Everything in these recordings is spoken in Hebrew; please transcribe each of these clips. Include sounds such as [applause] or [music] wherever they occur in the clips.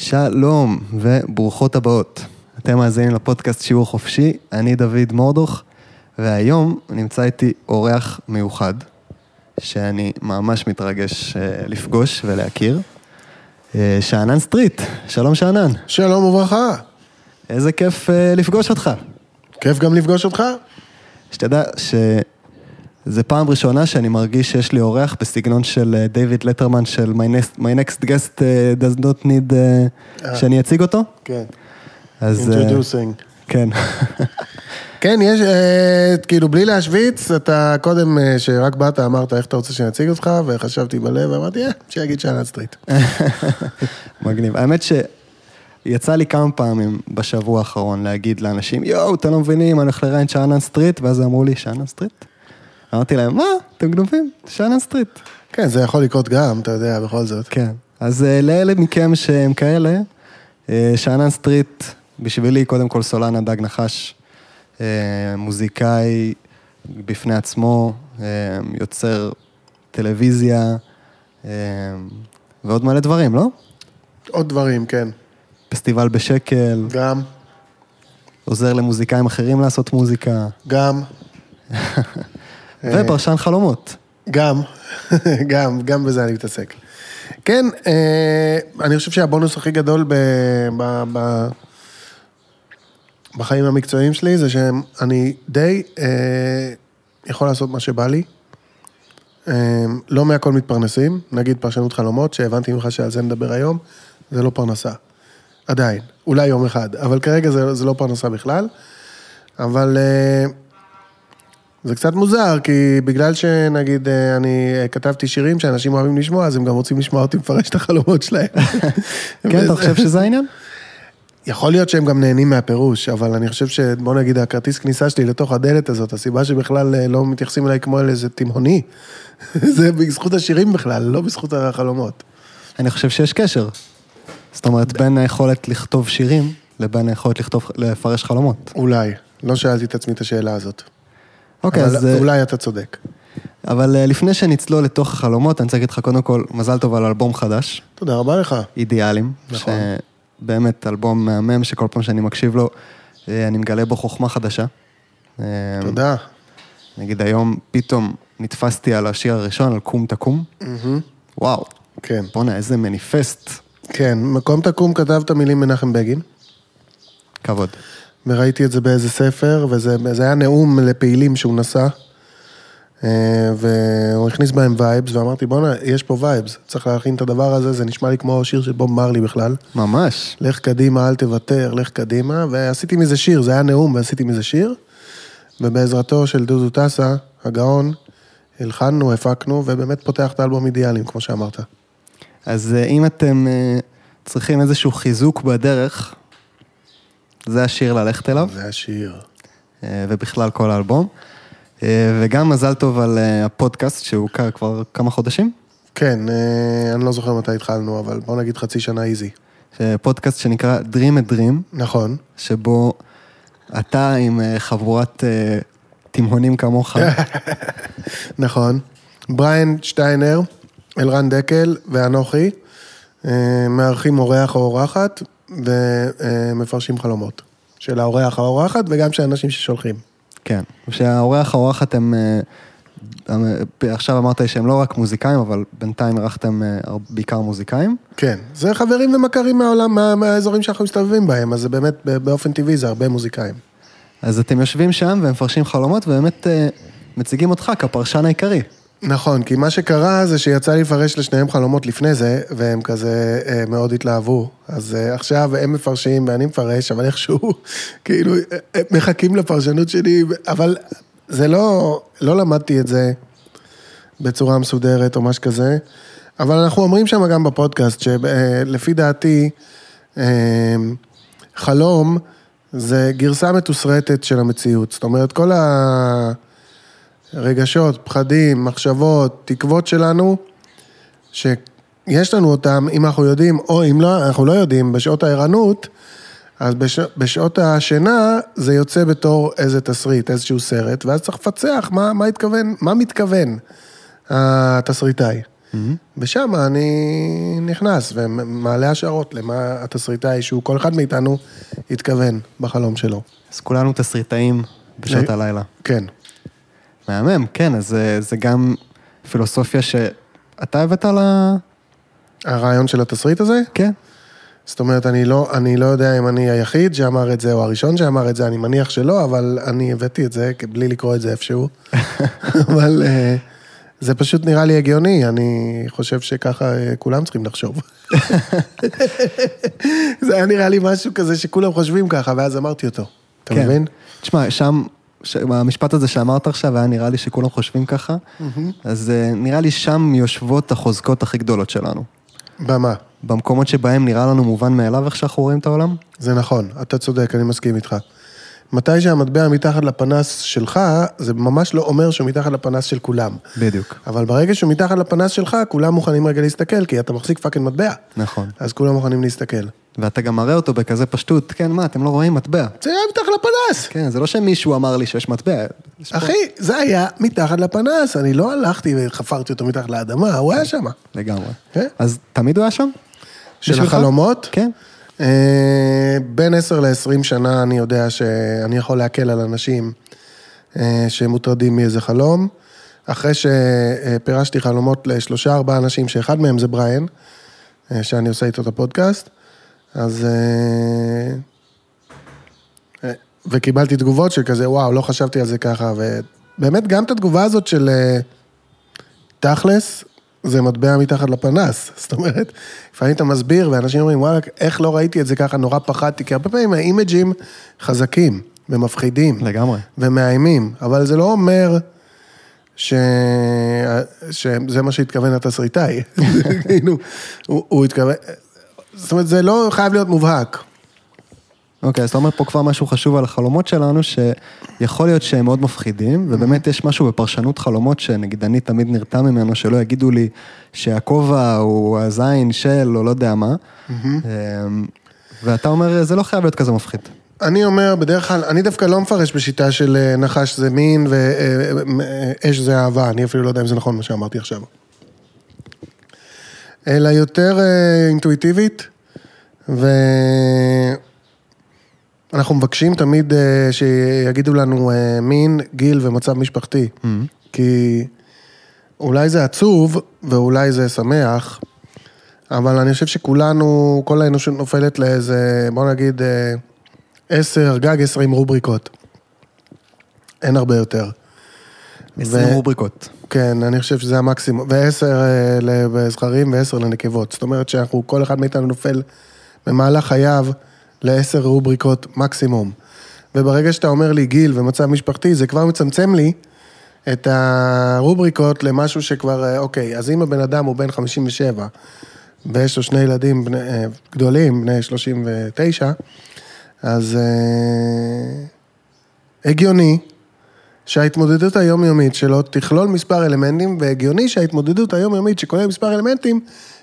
שלום וברוכות הבאות. אתם מאזינים לפודקאסט שיעור חופשי, אני דוד מורדוך, והיום נמצא איתי אורח מיוחד, שאני ממש מתרגש אה, לפגוש ולהכיר. אה, שאנן סטריט, שלום שאנן. שלום וברכה. איזה כיף אה, לפגוש אותך. כיף גם לפגוש אותך. שתדע שזה פעם ראשונה שאני מרגיש שיש לי אורח בסגנון של דיוויד לטרמן של My next, my next guest uh, does not need uh, שאני אציג אותו. כן. אז... Introducing. כן. [laughs] כן, יש, אה, כאילו, בלי להשוויץ, אתה קודם, אה, שרק באת, אמרת איך אתה רוצה שאני אציג אותך, וחשבתי בלב, ואמרתי, אה, שיגיד שאנן סטריט. [laughs] מגניב. האמת שיצא לי כמה פעמים בשבוע האחרון להגיד לאנשים, יואו, אתם לא מבינים, אני הולך לראיין שאנן סטריט, ואז אמרו לי, שאנן סטריט? אמרתי להם, מה, אתם גנובים, שאנן סטריט. כן, זה יכול לקרות גם, אתה יודע, בכל זאת. כן. אז אה, לאלה מכם שהם כאלה, אה, שאנן סטריט, בשבילי קודם כל סולן הדג נחש, אה, מוזיקאי בפני עצמו, יוצר טלוויזיה ועוד מלא דברים, לא? עוד דברים, כן. פסטיבל בשקל, גם, עוזר למוזיקאים אחרים לעשות מוזיקה, גם, [laughs] ופרשן חלומות. גם, [laughs] גם, גם בזה אני מתעסק. כן, אה, אני חושב שהבונוס הכי גדול ב, ב, ב, בחיים המקצועיים שלי זה שאני די אה, יכול לעשות מה שבא לי. אה, לא מהכל מתפרנסים, נגיד פרשנות חלומות, שהבנתי ממך שעל זה נדבר היום, זה לא פרנסה. עדיין, אולי יום אחד, אבל כרגע זה, זה לא פרנסה בכלל. אבל אה, זה קצת מוזר, כי בגלל שנגיד אה, אני אה, כתבתי שירים שאנשים אוהבים לשמוע, אז הם גם רוצים לשמוע אותי מפרש את החלומות שלהם. [laughs] כן, אתה חושב שזה העניין? יכול להיות שהם גם נהנים מהפירוש, אבל אני חושב ש... בוא נגיד, הכרטיס כניסה שלי לתוך הדלת הזאת, הסיבה שבכלל אה, לא מתייחסים אליי כמו אל איזה תימהוני, [laughs] זה בזכות השירים בכלל, לא בזכות החלומות. אני חושב שיש קשר. זאת אומרת, בין היכולת לכתוב שירים לבין היכולת לכתוב, לפרש חלומות. אולי, לא שאלתי את עצמי את השאלה הזאת. אוקיי, אז... אה, אולי אתה צודק. אבל אה, לפני שנצלול לתוך החלומות, אני רוצה להגיד לך קודם כל, מזל טוב על אלבום חדש, תודה רבה לך. אידיאלים. נכון. שבאמת אלבום מהמם, שכל פעם שאני מקשיב לו, אה, אני מגלה בו חוכמה חדשה. תודה. נגיד היום פתאום נתפסתי על השיר הראשון, על קום תקום. מהמם. וואו, כן, בואנה, איזה מניפסט. כן, מקום תקום כתב את המילים מנחם בגין, כבוד. וראיתי את זה באיזה ספר, וזה זה היה נאום לפעילים שהוא נשא, אה, והוא הכניס בהם vibes, ואמרתי, בואנה, יש פה vibes, צריך להלחין את הדבר הזה, זה נשמע לי כמו שיר של בוב מרלי בכלל. ממש. לך קדימה, אל תוותר, לך קדימה, ועשיתי מזה שיר, זה היה נאום ועשיתי מזה שיר, ובעזרתו של דודו טסה, הגאון, הלחנו, הפקנו, ובאמת פותח את האלבום אידיאלים, כמו שאמרת. אז אה, אם אתם אה, צריכים איזשהו חיזוק בדרך, זה השיר ללכת אליו, זה השיר. אה, ובכלל כל האלבום. אה, וגם מזל טוב על אה, הפודקאסט שהוכר כבר כמה חודשים. כן, אני לא זוכר מתי התחלנו, אבל בוא נגיד חצי שנה איזי. פודקאסט שנקרא Dream a Dream, נכון. שבו אתה עם חבורת תימהונים כמוך, [laughs] נכון. בריין שטיינר, אלרן דקל ואנוכי, מארחים אורח או אורחת ומפרשים חלומות. של האורח או האורחת וגם של האנשים ששולחים. כן, שהאורח האורחת הם, אה, אה, עכשיו אמרת שהם לא רק מוזיקאים, אבל בינתיים אירחתם אה, בעיקר מוזיקאים. כן, זה חברים ומכרים מהעולם, מה, מהאזורים שאנחנו מסתובבים בהם, אז זה באמת באופן טבעי זה הרבה מוזיקאים. אז אתם יושבים שם ומפרשים חלומות, ובאמת מציגים אותך כפרשן העיקרי. נכון, כי מה שקרה זה שיצא לי לפרש לשניהם חלומות לפני זה, והם כזה אה, מאוד התלהבו. אז אה, עכשיו הם מפרשים ואני מפרש, אבל איכשהו, [laughs] כאילו, אה, אה, מחכים לפרשנות שלי, אבל זה לא, לא למדתי את זה בצורה מסודרת או משהו כזה, אבל אנחנו אומרים שם גם בפודקאסט, שלפי דעתי, אה, חלום זה גרסה מתוסרטת של המציאות. זאת אומרת, כל ה... רגשות, פחדים, מחשבות, תקוות שלנו, שיש לנו אותם, אם אנחנו יודעים, או אם לא, אנחנו לא יודעים, בשעות הערנות, אז בש, בשעות השינה זה יוצא בתור איזה תסריט, איזשהו סרט, ואז צריך לפצח מה, מה התכוון, מה מתכוון התסריטאי. ושם אני נכנס ומעלה השערות למה התסריטאי, שהוא כל אחד מאיתנו התכוון בחלום שלו. אז כולנו תסריטאים בשעות הלילה. כן. מהמם, כן, אז זה, זה גם פילוסופיה שאתה הבאת ל... הרעיון של התסריט הזה? כן. זאת אומרת, אני לא, אני לא יודע אם אני היחיד שאמר את זה, או הראשון שאמר את זה, אני מניח שלא, אבל אני הבאתי את זה בלי לקרוא את זה איפשהו. [laughs] אבל אה, זה פשוט נראה לי הגיוני, אני חושב שככה אה, כולם צריכים לחשוב. [laughs] זה היה נראה לי משהו כזה שכולם חושבים ככה, ואז אמרתי אותו. אתה כן. מבין? תשמע, שם. המשפט הזה שאמרת עכשיו, היה נראה לי שכולם חושבים ככה, אז אה, נראה לי שם יושבות החוזקות הכי גדולות שלנו. במה? במקומות שבהם נראה לנו מובן מאליו איך שאנחנו רואים את העולם? זה נכון, אתה צודק, אני מסכים איתך. מתי שהמטבע מתחת לפנס שלך, זה ממש לא אומר שהוא מתחת לפנס של כולם. בדיוק. אבל ברגע שהוא מתחת לפנס שלך, כולם מוכנים רגע להסתכל, כי אתה מחזיק fucking מטבע. נכון. אז כולם מוכנים להסתכל. ואתה גם מראה אותו בכזה פשטות, כן, מה, אתם לא רואים מטבע. זה היה מתחת לפנס. כן, זה לא שמישהו אמר לי שיש מטבע. יש פה- אחי, זה היה מתחת לפנס, אני לא הלכתי וחפרתי אותו מתחת לאדמה, הוא היה שם. לגמרי. כן. אז תמיד הוא היה שם? של? החלומות? כן. אה, בין 10 ל-20 שנה אני יודע שאני יכול להקל על אנשים אה, שמוטרדים מאיזה חלום. אחרי שפירשתי חלומות לשלושה ארבעה אנשים, שאחד מהם זה בריאן, אה, שאני עושה איתו את הפודקאסט, אז... אה, אה, וקיבלתי תגובות של כזה, וואו, לא חשבתי על זה ככה, ובאמת גם את התגובה הזאת של אה, תכלס, זה מטבע מתחת לפנס. [laughs] זאת אומרת, לפעמים אתה מסביר, ואנשים אומרים, וואלה, איך לא ראיתי את זה ככה, נורא פחדתי, כי הרבה פעמים האימג'ים חזקים ומפחידים. לגמרי. ומאיימים, אבל זה לא אומר ש... שזה מה שהתכוון התסריטאי. [laughs] כאילו, הוא, הוא התכוון... זאת אומרת, זה לא חייב להיות מובהק. אוקיי, אז אתה אומר פה כבר משהו חשוב על החלומות שלנו, שיכול להיות שהם מאוד מפחידים, ובאמת יש משהו בפרשנות חלומות, שנגיד אני תמיד נרתע ממנו, שלא יגידו לי שהכובע הוא הזין של, או לא יודע מה. אמ, ואתה אומר, זה לא חייב להיות כזה מפחיד. אני אומר, בדרך כלל, אני דווקא לא מפרש בשיטה של אה, נחש זה מין ואש זה אהבה, אני אפילו לא יודע אם זה נכון מה שאמרתי עכשיו. אלא יותר אה, אינטואיטיבית, ואנחנו מבקשים תמיד אה, שיגידו לנו אה, מין, גיל ומצב משפחתי. כי אולי זה עצוב ואולי זה שמח, אבל אני חושב שכולנו, כל האנושות נופלת לאיזה, בוא נגיד, אה, עשר, גג עשרים רובריקות. אין הרבה יותר. 20 רובריקות. כן, אני חושב שזה המקסימום, ועשר לזכרים ועשר לנקבות. זאת אומרת שאנחנו, כל אחד מאיתנו נופל במהלך חייו לעשר רובריקות מקסימום. וברגע שאתה אומר לי גיל ומצב משפחתי, זה כבר מצמצם לי את הרובריקות למשהו שכבר, אה, אוקיי, אז אם הבן אדם הוא בן 57, ויש לו שני ילדים בני, אה, גדולים, בני 39, אז אה, הגיוני שההתמודדות היומיומית שלו תכלול מספר אלמנטים, והגיוני שההתמודדות היומיומית שכולל מספר אלמנטים,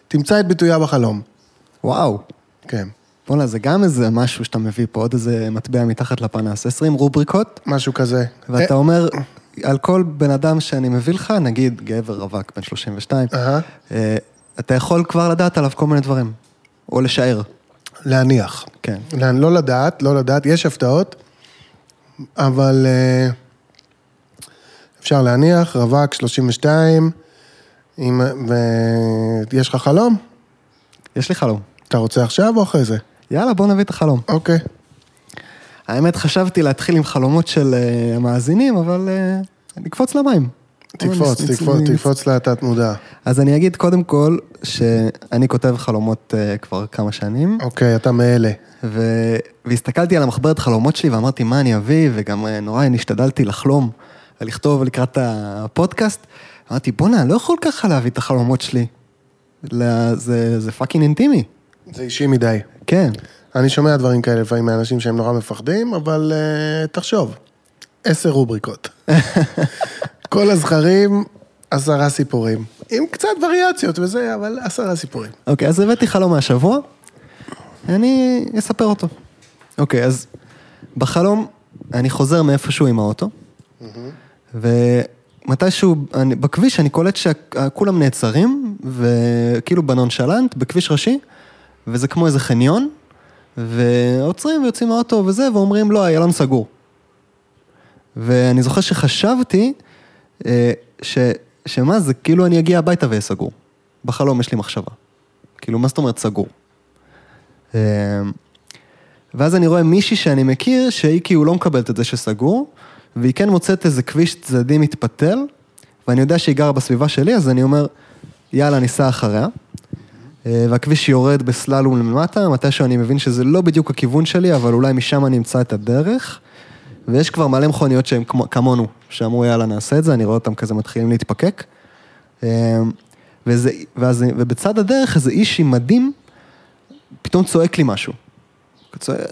תמצא את ביטויה בחלום. וואו. כן, בוא'נה, זה גם איזה משהו שאתה מביא פה, עוד איזה מטבע מתחת לפנס. 20 רובריקות, משהו כזה. ואתה אה, אומר, על כל בן אדם שאני מביא לך, נגיד גבר רווק בן 32, אהה. אה, אתה יכול כבר לדעת עליו כל מיני דברים, או לשער. להניח. כן. לא, לא לדעת, לא לדעת, יש הפתעות, אבל אה, אפשר להניח, רווק 32, עם, ויש לך חלום? יש לי חלום. אתה רוצה עכשיו או אחרי זה? יאללה, בוא נביא את החלום. אוקיי. האמת, חשבתי להתחיל עם חלומות של אה, המאזינים, אבל אה, נקפוץ למים. תקפוץ, נצ- תקפוץ, נצ- תקפוץ לתת מודע. אז אני אגיד קודם כל, שאני כותב חלומות אה, כבר כמה שנים, אוקיי, אתה מאלה. ו... והסתכלתי על המחברת חלומות שלי ואמרתי, מה אני אביא, וגם אה, נורא השתדלתי לחלום ולכתוב לקראת הפודקאסט. אמרתי, בואנה, אני לא יכול ככה להביא את החלומות שלי. זה, זה fucking אינטימי. זה אישי מדי. כן. אני שומע דברים כאלה לפעמים מאנשים שהם נורא מפחדים, אבל uh, תחשוב, עשר רובריקות. [laughs] כל הזכרים, עשרה סיפורים. עם קצת וריאציות וזה, אבל עשרה סיפורים. אוקיי, אז הבאתי חלום מהשבוע, אני אספר אותו. אוקיי, אז בחלום אני חוזר מאיפשהו עם האוטו, מתישהו, אני, בכביש אני קולט שכולם נעצרים, וכאילו בנונשלנט, בכביש ראשי, וזה כמו איזה חניון, ועוצרים ויוצאים מהאוטו וזה, ואומרים, לא, איילון סגור. ואני זוכר שחשבתי, אה, ש, שמה זה, כאילו אני אגיע הביתה ואהיה סגור. בחלום יש לי מחשבה. כאילו, מה זאת אומרת סגור? אה, ואז אני רואה מישהי שאני מכיר, שהיא כאילו לא מקבלת את זה שסגור, והיא כן מוצאת איזה כביש צדדי מתפתל, ואני יודע שהיא גרה בסביבה שלי, אז אני אומר, יאללה, ניסע אחריה. אה, והכביש יורד בסללום למטה, מתישהו אני מבין שזה לא בדיוק הכיוון שלי, אבל אולי משם אני אמצא את הדרך. ויש כבר מלא מכוניות שהן כמונו, שאמרו יאללה נעשה את זה, אני רואה אותם כזה מתחילים להתפקק. אה, וזה, ואז, ובצד הדרך איזה איש עם מדים, פתאום צועק לי משהו.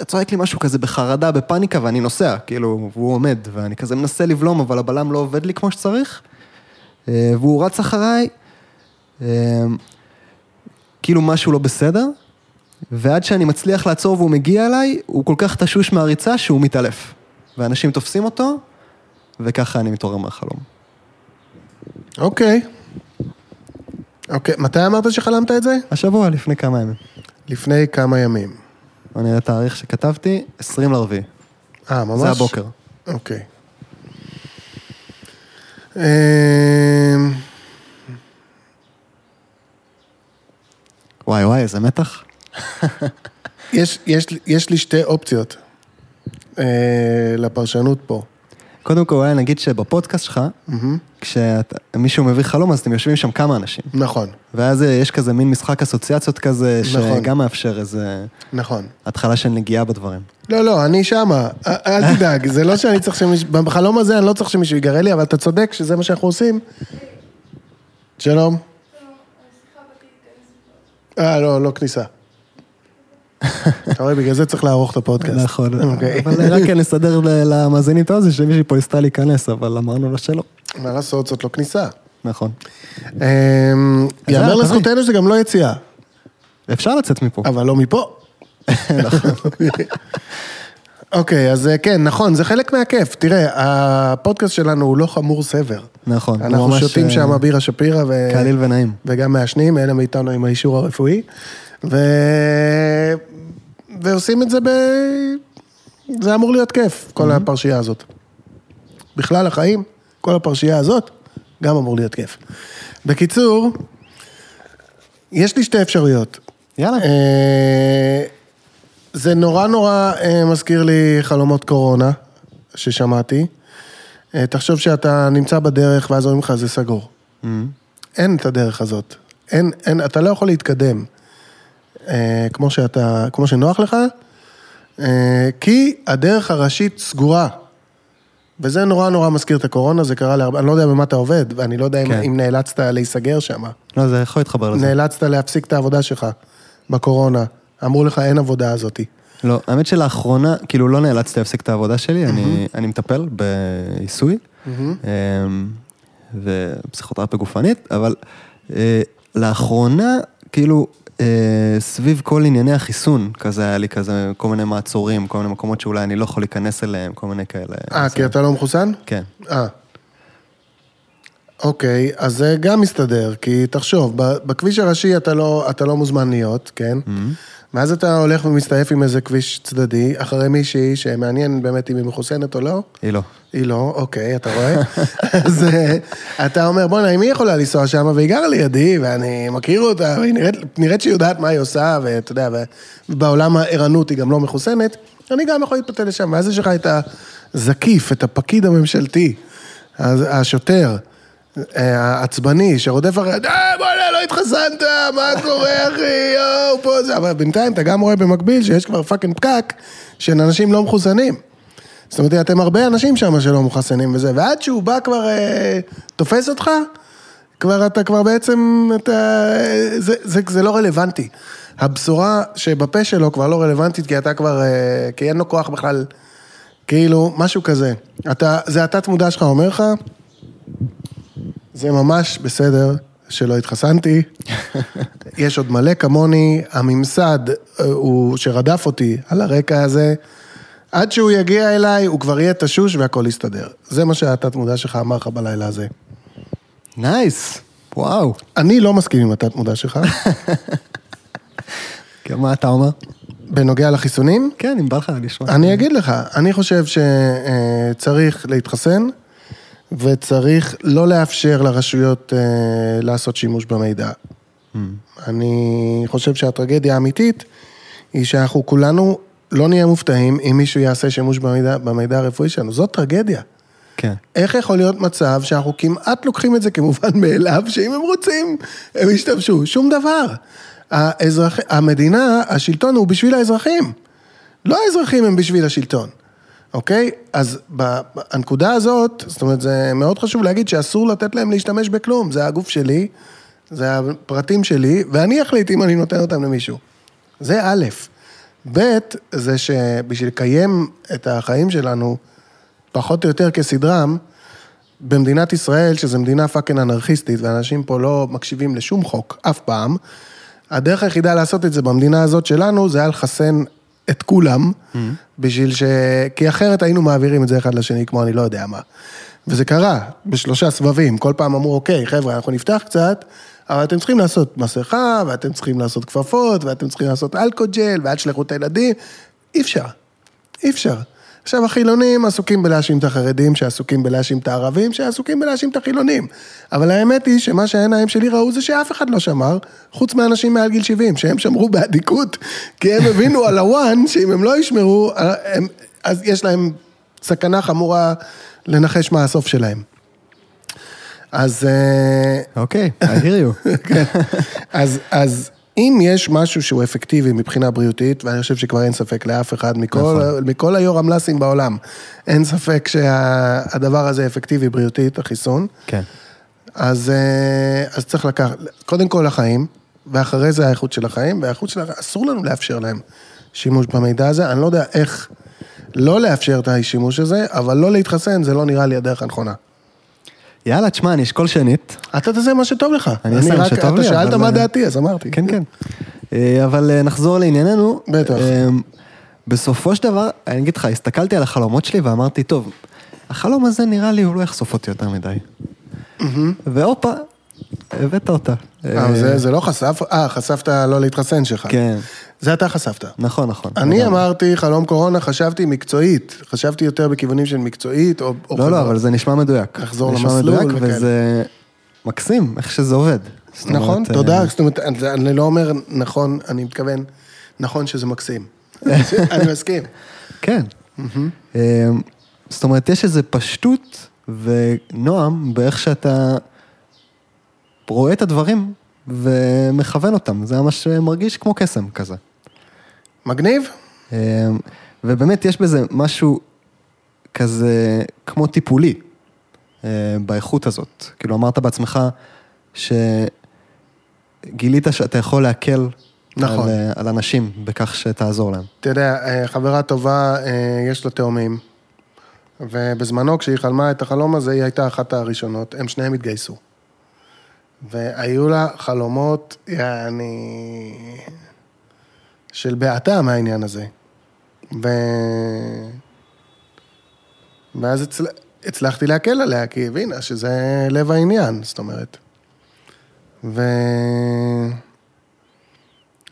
צועק לי משהו כזה בחרדה, בפאניקה, ואני נוסע, כאילו, והוא עומד, ואני כזה מנסה לבלום, אבל הבלם לא עובד לי כמו שצריך, אה, והוא רץ אחריי, כאילו משהו לא בסדר, ועד שאני מצליח לעצור והוא מגיע אליי, הוא כל כך תשוש מהריצה שהוא מתעלף. ואנשים תופסים אותו, וככה אני מתעורר מהחלום. אוקיי. אוקיי, מתי אמרת שחלמת את זה? השבוע, לפני כמה ימים. לפני כמה ימים. בוא נראה תאריך שכתבתי, 20 לרביעי. אה, ממש? זה הבוקר. אוקיי. אמ, איזה מתח. [laughs] יש, יש, יש לי שתי אופציות אה, לפרשנות פה. קודם כל, אולי נגיד שבפודקאסט שלך, כשמישהו מביא חלום, אז אתם יושבים שם כמה אנשים. נכון, ואז אה, יש כזה מין משחק אסוציאציות כזה, נכון. שגם מאפשר איזה נכון. התחלה של נגיעה בדברים. לא, לא, אני שמה, א- אל תדאג, זה לא שאני צריך שמישהו, בחלום הזה אני לא צריך שמישהו יגרה לי, אבל אתה צודק שזה מה שאנחנו עושים. שלום. אה, לא, לא כניסה. אתה רואה, בגלל זה צריך לערוך את הפודקאסט. נכון, אוקיי. אבל רק נסדר למאזינים את האוזן שמישהי פה ניסתה להיכנס, אבל אמרנו לה שלא. מה לעשות, זאת לא כניסה. נכון. אמ, יאמר לזכותנו שזה גם לא יציאה, אפשר לצאת מפה. אבל לא מפה. [laughs] נכון. [laughs] אוקיי, אז אה, כן, נכון, זה חלק מהכיף. תראה, הפודקאסט שלנו הוא לא חמור סבר. נכון. הוא אנחנו ממש, שותים אה, שם בירה שפירא ו... קליל ונעים. וגם מעשנים, אלה מאיתנו עם האישור הרפואי. ו... ועושים את זה ב... זה אמור להיות כיף, כל הפרשייה הזאת. בכלל החיים, כל הפרשייה הזאת, גם אמור להיות כיף. בקיצור, יש לי שתי אפשרויות. יאללה. אה, זה נורא נורא אה, מזכיר לי חלומות קורונה, ששמעתי. אה, תחשוב שאתה נמצא בדרך ואז אומרים לך זה סגור. אין את הדרך הזאת. אין, אין, אתה לא יכול להתקדם אה, כמו שאתה, כמו שנוח לך, אה, כי הדרך הראשית סגורה. וזה נורא נורא מזכיר את הקורונה, זה קרה להרבה, אני לא יודע במה אתה עובד, ואני לא יודע אם, כן. אם נאלצת להיסגר שם. לא, זה יכול להתחבר לזה. נאלצת להפסיק את העבודה שלך בקורונה. אמרו לך, אין עבודה הזאתי. לא, האמת שלאחרונה, כאילו לא נאלצתי להפסיק את העבודה שלי, אני, אני מטפל בעיסוי, אמ, ופסיכותרפיה גופנית, אבל אה, לאחרונה, כאילו, אה, סביב כל ענייני החיסון, כזה היה לי כזה, כל מיני מעצורים, כל מיני מקומות שאולי אני לא יכול להיכנס אליהם, כל מיני כאלה. אה, כי אתה לא מחוסן? כן. אה. אוקיי, אז זה גם מסתדר, כי תחשוב, בכביש הראשי אתה לא, אתה לא מוזמן להיות, כן? ואז אתה הולך ומסתעף עם איזה כביש צדדי, אחרי מישהי שמעניין באמת אם היא מחוסנת או לא. היא לא. היא לא, אוקיי, אתה רואה? [laughs] אז אה, אתה אומר, בוא'נה, אם היא יכולה לנסוע שם, והיא גרה לידי, ואני מכיר אותה, והיא נראית, נראית שהיא יודעת מה היא עושה, ואתה יודע, ובעולם הערנות היא גם לא מחוסנת, אני גם יכול להתפתל לשם, ואז יש לך את הזקיף, את הפקיד הממשלתי, השוטר. אה, העצבני, שרודף אחרי, די, בוא'נה, לא התחסנת, מה קורה, אחי, יואו, פה זה, אבל בינתיים אתה גם רואה במקביל שיש כבר fucking פקק של אנשים לא מחוסנים. זאת אומרת, אתם הרבה אנשים שם שלא מחסנים וזה, ועד שהוא בא כבר, אה, תופס אותך, כבר אתה כבר בעצם, אתה, זה, זה, זה לא רלוונטי. הבשורה שבפה שלו כבר לא רלוונטית, כי אתה כבר, אה, כי אין לו כוח בכלל, כאילו, משהו כזה. אתה, זה התת מודע שלך אומר לך, זה ממש בסדר שלא התחסנתי, יש עוד מלא כמוני, הממסד אה, הוא שרדף אותי על הרקע הזה, עד שהוא יגיע אליי, הוא כבר יהיה תשוש והכל יסתדר. זה מה שהתת מודע שלך אמר לך בלילה הזה. נייס, וואו. אני לא מסכים עם התת מודע שלך. [laughs] מה אתה אומר? בנוגע לחיסונים, כן, אם בא לך לשמוע. אני אגיד לך, אני חושב שצריך להתחסן, וצריך לא לאפשר לרשויות אה, לעשות שימוש במידע. אני חושב שהטרגדיה האמיתית היא שאנחנו כולנו לא נהיה מופתעים אם מישהו יעשה שימוש במידע, במידע הרפואי שלנו. זאת טרגדיה. כן. איך יכול להיות מצב שאנחנו כמעט לוקחים את זה כמובן [laughs] מאליו, שאם הם רוצים, הם ישתמשו? שום דבר. האזרח... המדינה, השלטון הוא בשביל האזרחים. לא האזרחים הם בשביל השלטון, אוקיי? אז בנקודה הזאת, זאת אומרת, זה מאוד חשוב להגיד שאסור לתת להם להשתמש בכלום. זה הגוף שלי, זה הפרטים שלי, ואני אחליט אם אני נותן אותם למישהו. זה א', ב', זה שבשביל לקיים את החיים שלנו, פחות או יותר כסדרם, במדינת ישראל, שזו מדינה פאקינג אנרכיסטית, ואנשים פה לא מקשיבים לשום חוק, אף פעם, הדרך היחידה לעשות את זה במדינה הזאת שלנו, זה היה לחסן את כולם, mm-hmm. בשביל ש... כי אחרת היינו מעבירים את זה אחד לשני, כמו אני לא יודע מה. וזה קרה בשלושה סבבים, כל פעם אמרו, אוקיי, חבר'ה, אנחנו נפתח קצת, אבל אתם צריכים לעשות מסכה, ואתם צריכים לעשות כפפות, ואתם צריכים לעשות אלכוג'ל, ואל תשלחו את הילדים, אי אפשר, אי אפשר. עכשיו החילונים עסוקים בלהאשים את החרדים, שעסוקים בלהאשים את הערבים, שעסוקים בלהאשים את החילונים. אבל האמת היא שמה שהעיניים שלי ראו זה שאף אחד לא שמר, חוץ מאנשים מעל גיל 70, שהם שמרו באדיקות, כי הם הבינו על הוואן, שאם הם לא ישמרו, הם, אז יש להם סכנה חמורה לנחש מה הסוף שלהם. אז... אוקיי, okay, I hear you. [laughs] כן. אז, אז אם יש משהו שהוא אפקטיבי מבחינה בריאותית, ואני חושב שכבר אין ספק לאף אחד מכל, נכון. מכל היורמלסים בעולם, אין ספק שהדבר הזה אפקטיבי בריאותית, החיסון. כן. אז, אז צריך לקחת, קודם כל החיים, ואחרי זה האיכות של החיים, והאיכות של החיים, אסור לנו לאפשר להם שימוש במידע הזה, אני לא יודע איך לא לאפשר את השימוש הזה, אבל לא להתחסן זה לא נראה לי הדרך הנכונה. יאללה, תשמע, אני אשקול שנית. אתה תעשה מה שטוב לך. אני אעשה מה שטוב לי, אתה שאלת מה דעתי, אז אמרתי. כן, כן. אה, אבל אה, נחזור לענייננו. בטח. אה, בסופו של דבר, אני אגיד לך, הסתכלתי על החלומות שלי ואמרתי, טוב, החלום הזה נראה לי, הוא לא יחשוף אותי יותר מדי. והופה, הבאת אותה. אה, זה לא חשף, אה, חשפת לא להתחסן שלך. כן, זה אתה חשפת. נכון, נכון. אני לגמרי. אמרתי חלום קורונה, חשבתי מקצועית, חשבתי יותר בכיוונים של מקצועית, או... או לא. לא, אבל זה נשמע מדויק. לחזור נשמע למסלול מדויק, וכאלה. וזה מקסים, איך שזה עובד. נכון, אומרת, תודה, אה, זאת אומרת, אני- לא אומר נכון, אני מתכוון, נכון שזה מקסים. [laughs] אני מסכים. כן. אה, זאת אומרת, יש איזו פשטות ונועם באיך שאתה רואה את הדברים ומכוון אותם. זה ממש מרגיש כמו קסם כזה. מגניב? אה, ובאמת יש בזה משהו כזה כמו טיפולי אה, באיכות הזאת. כאילו אמרת בעצמך שגילית שאתה יכול להקל נכון. על, אה, על אנשים בכך שתעזור להם. אתה יודע, אה, חברה טובה, יש לה תאומים, ובזמנו כשהיא חלמה את החלום הזה, היא הייתה אחת הראשונות, הם שניהם התגייסו. והיו לה חלומות, יעני, של בעתה מהעניין הזה. ו... ואז הצל... הצלחתי להקל עליה, כי היא הבינה שזה לב העניין, זאת אומרת. ו...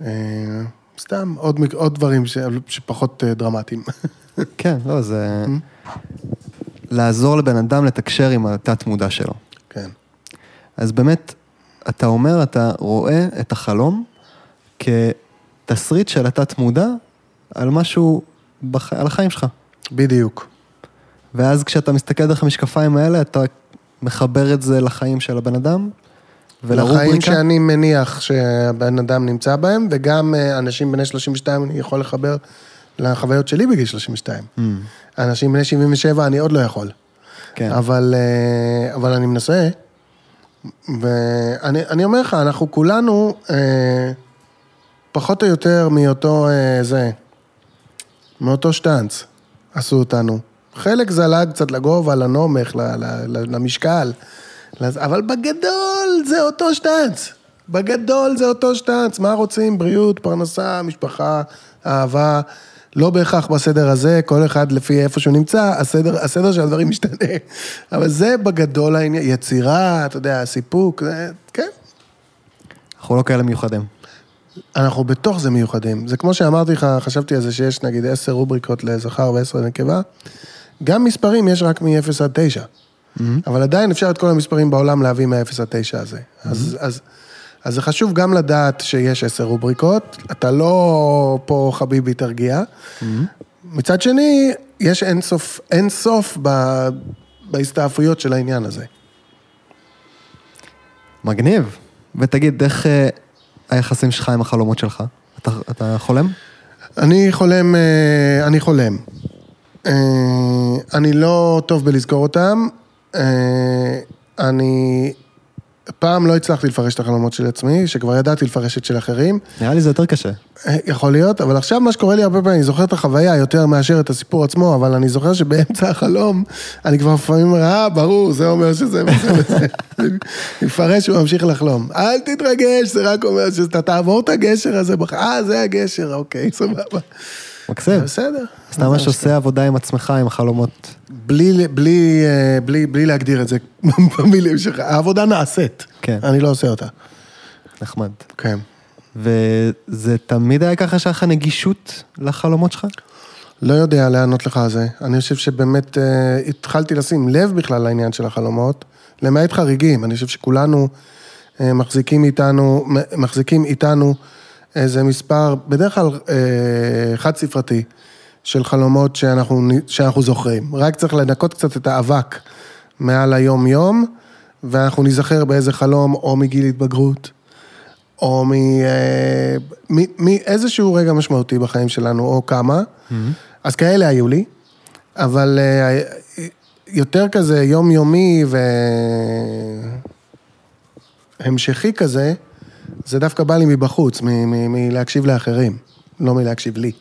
אה, סתם, עוד, מק- עוד דברים ש... שפחות אה, דרמטיים. [laughs] כן, לא, זה... לעזור לבן אדם לתקשר עם התת-מודע שלו. כן. אז באמת, אתה אומר, אתה רואה את החלום כתסריט של התת-מודע על משהו, בח... על החיים שלך. בדיוק. ואז כשאתה מסתכל דרך המשקפיים האלה, אתה מחבר את זה לחיים של הבן אדם, ולרובריקה. לחיים שאני מניח שהבן אדם נמצא בהם, וגם אה, אנשים בני 32, אני יכול לחבר לחוויות שלי בגיל 32. Mm, אנשים בני 77, אני עוד לא יכול. כן. אבל, אה, אבל אני מנסה, ואני אני אומר לך, אנחנו כולנו אה, פחות או יותר מאותו אה, זה, מאותו שטאנץ עשו אותנו. חלק זלג קצת לגובה, לנומך, למשקל, אבל בגדול זה אותו שטאנץ. בגדול זה אותו שטאנץ, מה רוצים? בריאות, פרנסה, משפחה, אהבה. לא בהכרח בסדר הזה, כל אחד לפי איפה שהוא נמצא, הסדר, הסדר של הדברים משתנה. אבל זה בגדול העניין, יצירה, אתה יודע, סיפוק, זה, כן. אנחנו לא כאלה מיוחדים. אנחנו בתוך זה מיוחדים. זה כמו שאמרתי לך, חשבתי על זה שיש נגיד עשר רובריקות לזכר ועשר לנקבה. גם מספרים יש רק מ-0 עד 9. Mm-hmm. אבל עדיין אפשר את כל המספרים בעולם להביא מ-0 עד 9 הזה. Mm-hmm. אז, אז, אז זה חשוב גם לדעת שיש עשר רובריקות, אתה לא פה חביבי תרגיע. Mm-hmm. מצד שני, יש אינסוף, אינסוף ב, בהסתעפויות של העניין הזה. מגניב. ותגיד, איך אה, היחסים שלך עם החלומות שלך? אתה, אתה חולם? אני חולם, אה, אני חולם. אה, אני לא טוב בלזכור אותם. אה, אני פעם לא הצלחתי לפרש את החלומות של עצמי, שכבר ידעתי לפרש את של אחרים. נראה לי זה יותר קשה. אה, יכול להיות, אבל עכשיו מה שקורה לי הרבה פעמים, אני זוכר את החוויה יותר מאשר את הסיפור עצמו, אבל אני זוכר שבאמצע החלום, אני כבר לפעמים אומר, אה, ברור, זה אומר שזה וזה וזה. מפרש וממשיך לחלום. אל תתרגש, זה רק אומר שאתה תעבור את הגשר הזה, אה, זה הגשר, אוקיי, סבבה. מקסים. בסדר. אתה ממש עושה עבודה עם עצמך, עם החלומות. בלי, בלי, אה, בלי, בלי להגדיר את זה [laughs] במילים שלך, העבודה נעשית. כן. אני לא עושה אותה. נחמד. כן. וזה תמיד היה ככה שהיה לך נגישות לחלומות שלך? לא יודע לענות לך על זה. אני חושב שבאמת אה, התחלתי לשים לב בכלל לעניין של החלומות, למעט חריגים. אני חושב שכולנו אה, מחזיקים איתנו, מחזיקים איתנו איזה מספר, בדרך כלל אה, חד ספרתי, של חלומות שאנחנו, שאנחנו זוכרים. רק צריך לנקות קצת את האבק מעל היום-יום, ואנחנו ניזכר באיזה חלום, או מגיל התבגרות, או מ- אה, מאיזשהו רגע משמעותי בחיים שלנו, או כמה. אז כאלה היו לי, אבל אה, יותר כזה יומיומי והמשכי כזה, זה דווקא בא לי מבחוץ, מלהקשיב לאחרים, לא מלהקשיב לי.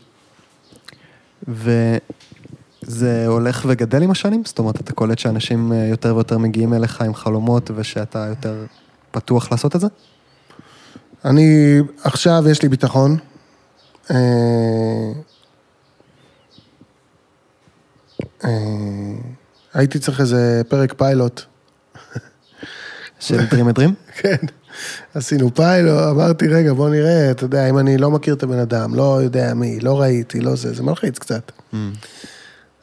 וזה הולך וגדל עם השנים? זאת אומרת, אתה קולט שאנשים אה, יותר ויותר מגיעים אליך עם חלומות ושאתה יותר פתוח לעשות את זה? אני, עכשיו יש לי ביטחון. אה, אה, הייתי צריך איזה פרק פיילוט. של Dream? [laughs] כן, עשינו פיילוט, אמרתי, רגע, בוא נראה, אתה יודע, אם אני לא מכיר את הבן אדם, לא יודע מי, לא ראיתי, לא זה, זה מלחיץ קצת.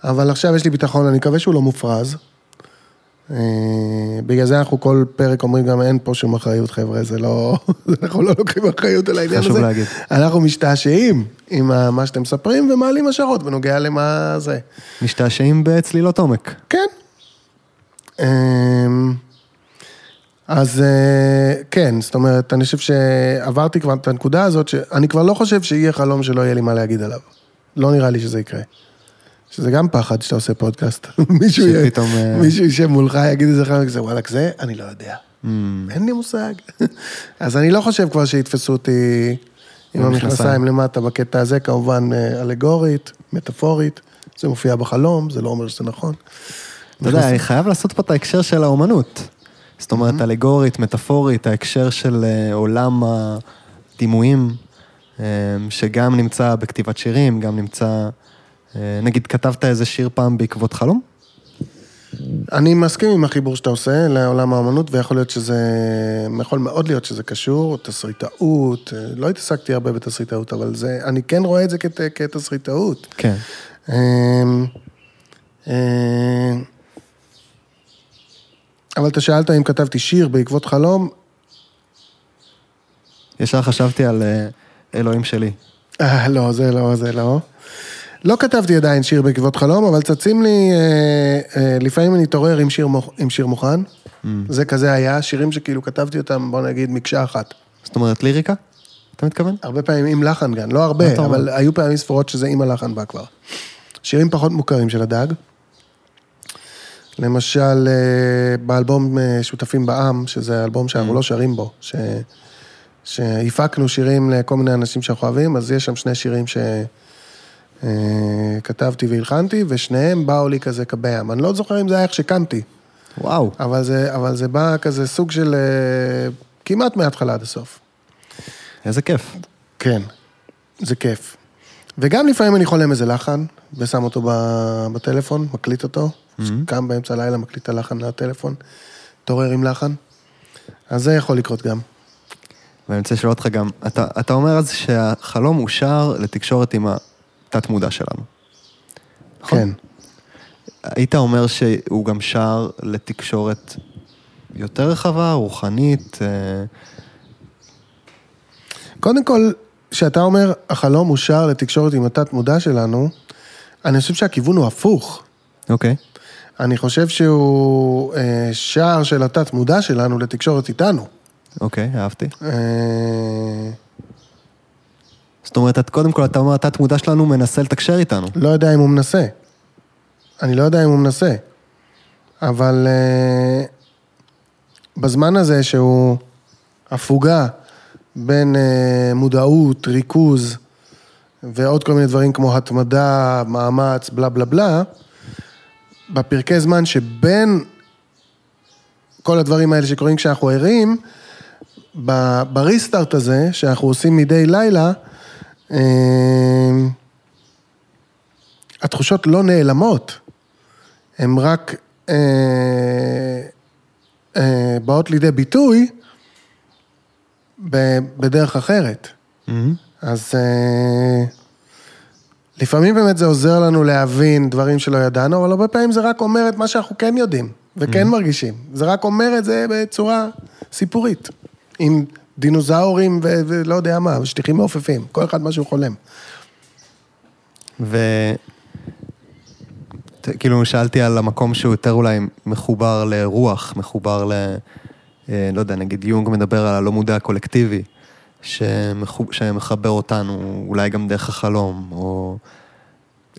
אבל עכשיו יש לי ביטחון, אני מקווה שהוא לא מופרז. אה, בגלל זה אנחנו כל פרק אומרים גם אין פה שום אחריות, חבר'ה, זה לא, [laughs] אנחנו לא לוקחים אחריות על העניין חשוב הזה. להגיד. אנחנו משתעשעים עם מה שאתם מספרים ומעלים השערות בנוגע למה זה. משתעשעים בצלילות עומק. כן. אז אה, כן, זאת אומרת, אני חושב שעברתי כבר את הנקודה הזאת, שאני כבר לא חושב שיהיה חלום שלא יהיה לי מה להגיד עליו. לא נראה לי שזה יקרה. שזה גם פחד שאתה עושה פודקאסט. [laughs] מישהו שפתאום, אה, מולך, יגיד איזה חלום כזה, וואלכ, זה, אני לא יודע. אין לי מושג. [laughs] אז אני לא חושב כבר שיתפסו אותי עם. המכנסיים למטה בקטע הזה, כמובן אה, אלגורית, מטאפורית. זה מופיע בחלום, זה לא אומר שזה נכון. אתה יודע, אני חייב לעשות פה את ההקשר של האומנות. זאת אומרת, אלגורית, מטאפורית, ההקשר של אה, עולם הדימויים, אה, שגם נמצא בכתיבת שירים, גם נמצא... אה, נגיד, כתבת איזה שיר פעם בעקבות חלום? אני מסכים עם החיבור שאתה עושה לעולם האמנות, ויכול להיות שזה, יכול מאוד להיות שזה קשור, תסריטאות, לא התעסקתי הרבה בתסריטאות, אבל זה, אני כן רואה את זה כת, כתסריטאות. כן. אבל אתה שאלת אם כתבתי שיר בעקבות חלום, ישר חשבתי על אה, אלוהים שלי. אה, לא, זה לא, זה לא. לא כתבתי עדיין שיר בעקבות חלום, אבל צצים לי, אה, אה, לפעמים אני אתעורר עם שיר, מוכ- עם שיר מוכן. זה כזה היה, שירים שכאילו כתבתי אותם, בוא נגיד, מקשה אחת. זאת אומרת, ליריקה? אתה מתכוון? הרבה פעמים עם לחן גם, לא הרבה? אבל היו פעמים ספורות שזה עם הלחן בא כבר. שירים פחות מוכרים של הדג. למשל, אה, באלבום אה, שותפים בעם, שזה אלבום שאנחנו לא שרים בו, ש... שהפקנו שירים לכל מיני אנשים שאנחנו אוהבים, אז יש שם שני שירים שכתבתי והלחנתי, ושניהם באו לי כזה כבעם. אני לא זוכר אם זה היה איך שקמתי, וואו. אבל זה, אבל זה בא כזה סוג של אה, כמעט מההתחלה עד הסוף. איזה כיף. כן, זה כיף. וגם לפעמים אני חולם איזה לחן, ושם אותו בטלפון, מקליט אותו, קם באמצע הלילה, מקליט את הלחן לטלפון, מתעורר עם לחן. אז זה יכול לקרות גם. ואני רוצה לשאול אותך גם, אתה, אתה אומר אז שהחלום אושר לתקשורת עם התת-מודע שלנו. נכון. כן. היית אומר שהוא גם שר לתקשורת יותר רחבה, רוחנית, אה, קודם כל, כשאתה אומר, החלום אושר לתקשורת עם התת-מודע שלנו, אני חושב שהכיוון הוא הפוך. אוקיי. אני חושב שהוא אה, שער של התת-מודע שלנו לתקשורת איתנו. אוקיי, אהבתי. אה, זאת אומרת, את, קודם כל, אתה אומר, התת-מודע שלנו מנסה לתקשר איתנו. לא יודע אם הוא מנסה. אני לא יודע אם הוא מנסה. אבל אה, בזמן הזה שהוא הפוגה בין אה, מודעות, ריכוז ועוד כל מיני דברים כמו התמדה, מאמץ, בלה בלה בלה, בפרקי זמן שבין כל הדברים האלה שקורים כשאנחנו ערים, בריסטארט הזה, שאנחנו עושים מדי לילה, אה, התחושות לא נעלמות, הן רק אה, אה, באות לידי ביטוי ב- בדרך אחרת. אז אה, לפעמים באמת זה עוזר לנו להבין דברים שלא ידענו, אבל הרבה פעמים זה רק אומר את מה שאנחנו כן יודעים וכן מרגישים. זה רק אומר את זה בצורה סיפורית. עם דינוזאורים ו- ולא יודע מה, שטיחים מעופפים, כל אחד מה שהוא חולם. ו... כאילו, שאלתי על המקום שהוא יותר אולי מחובר לרוח, מחובר ל... אה, לא יודע, נגיד יונג מדבר על הלא מודע הקולקטיבי, שמחבר אותנו, אולי גם דרך החלום, או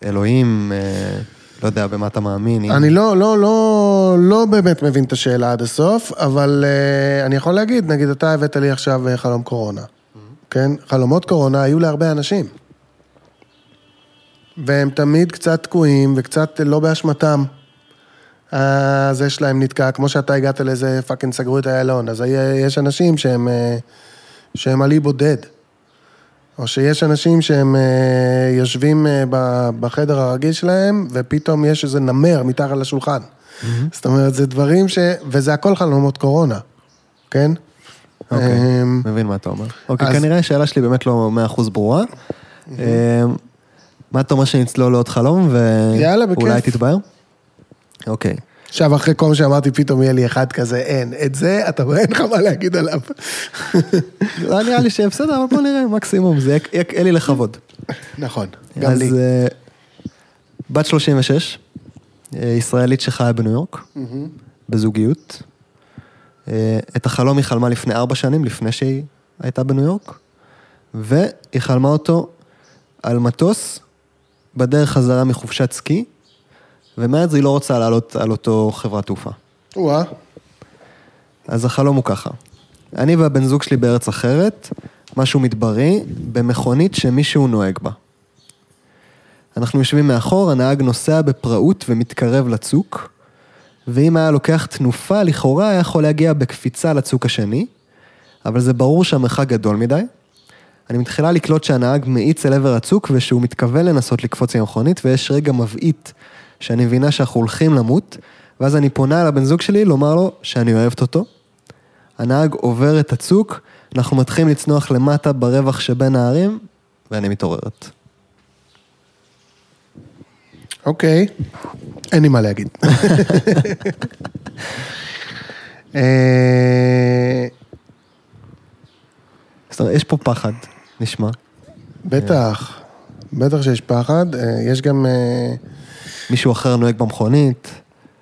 אלוהים, אה, לא יודע במה אתה מאמין. אם- אני לא, לא, לא, לא באמת מבין את השאלה עד הסוף, אבל uh, אני יכול להגיד, נגיד אתה הבאת לי עכשיו אה, חלום קורונה, כן? חלומות קורונה היו להרבה אנשים. והם תמיד קצת תקועים וקצת לא באשמתם. הזה שלהם נתקע, כמו שאתה הגעת לזה, fucking סגרו את איילון. אז יש אנשים שהם, אה, שהם על אי בודד. או שיש אנשים שהם אה, יושבים אה, בחדר הרגיל שלהם, ופתאום יש איזה נמר מתחת לשולחן. זאת אומרת, זה דברים ש... וזה הכל חלומות קורונה, כן? אוקיי, אמ, מבין מה אתה אומר. אוקיי, אז- כנראה השאלה שלי באמת לא מאה אחוז ברורה. אה, מה אתה אומר שנצלול לעוד חלום. ואולי תתבהר? אוקיי. עכשיו, אחרי כל מה שאמרתי, פתאום יהיה לי אחד כזה, אין. את זה, אתה אין לך מה להגיד עליו. לא, נראה לי שבסדר, אבל בוא נראה, מקסימום, זה יהיה- לי לכבוד. נכון, גם אז לי. אה, בת 36, אה, ישראלית שחיה בניו יורק, בזוגיות. אה, את החלום היא חלמה לפני ארבע שנים, לפני שהיא הייתה בניו יורק, והיא חלמה אותו על מטוס בדרך חזרה מחופשת סקי, ומאז היא לא רוצה לעלות על אותו חברת תעופה. וואה, אז החלום הוא ככה. אני והבן זוג שלי בארץ אחרת, משהו מדברי, במכונית שמישהו נוהג בה. אנחנו יושבים מאחור, הנהג נוסע בפראות ומתקרב לצוק, ואם היה לוקח תנופה, לכאורה היה יכול להגיע בקפיצה לצוק השני, אבל זה ברור שהמרחק גדול מדי. אני מתחילה לקלוט שהנהג מאיץ אל עבר הצוק ושהוא מתכוון לנסות לקפוץ עם המכונית, ויש רגע מבעית שאני מבינה שאנחנו הולכים למות, ואז אני פונה לבן זוג שלי לומר לו שאני אוהבת אותו. הנהג עובר את הצוק, אנחנו מתחילים לצנוח למטה ברווח שבין הערים, ואני מתעוררת. אוקיי. אין לי מה להגיד. [laughs] אה, זאת אומרת, יש פה פחד, נשמע. בטח, בטח שיש פחד. אה, יש גם... אה, מישהו אחר נוהג במכונית.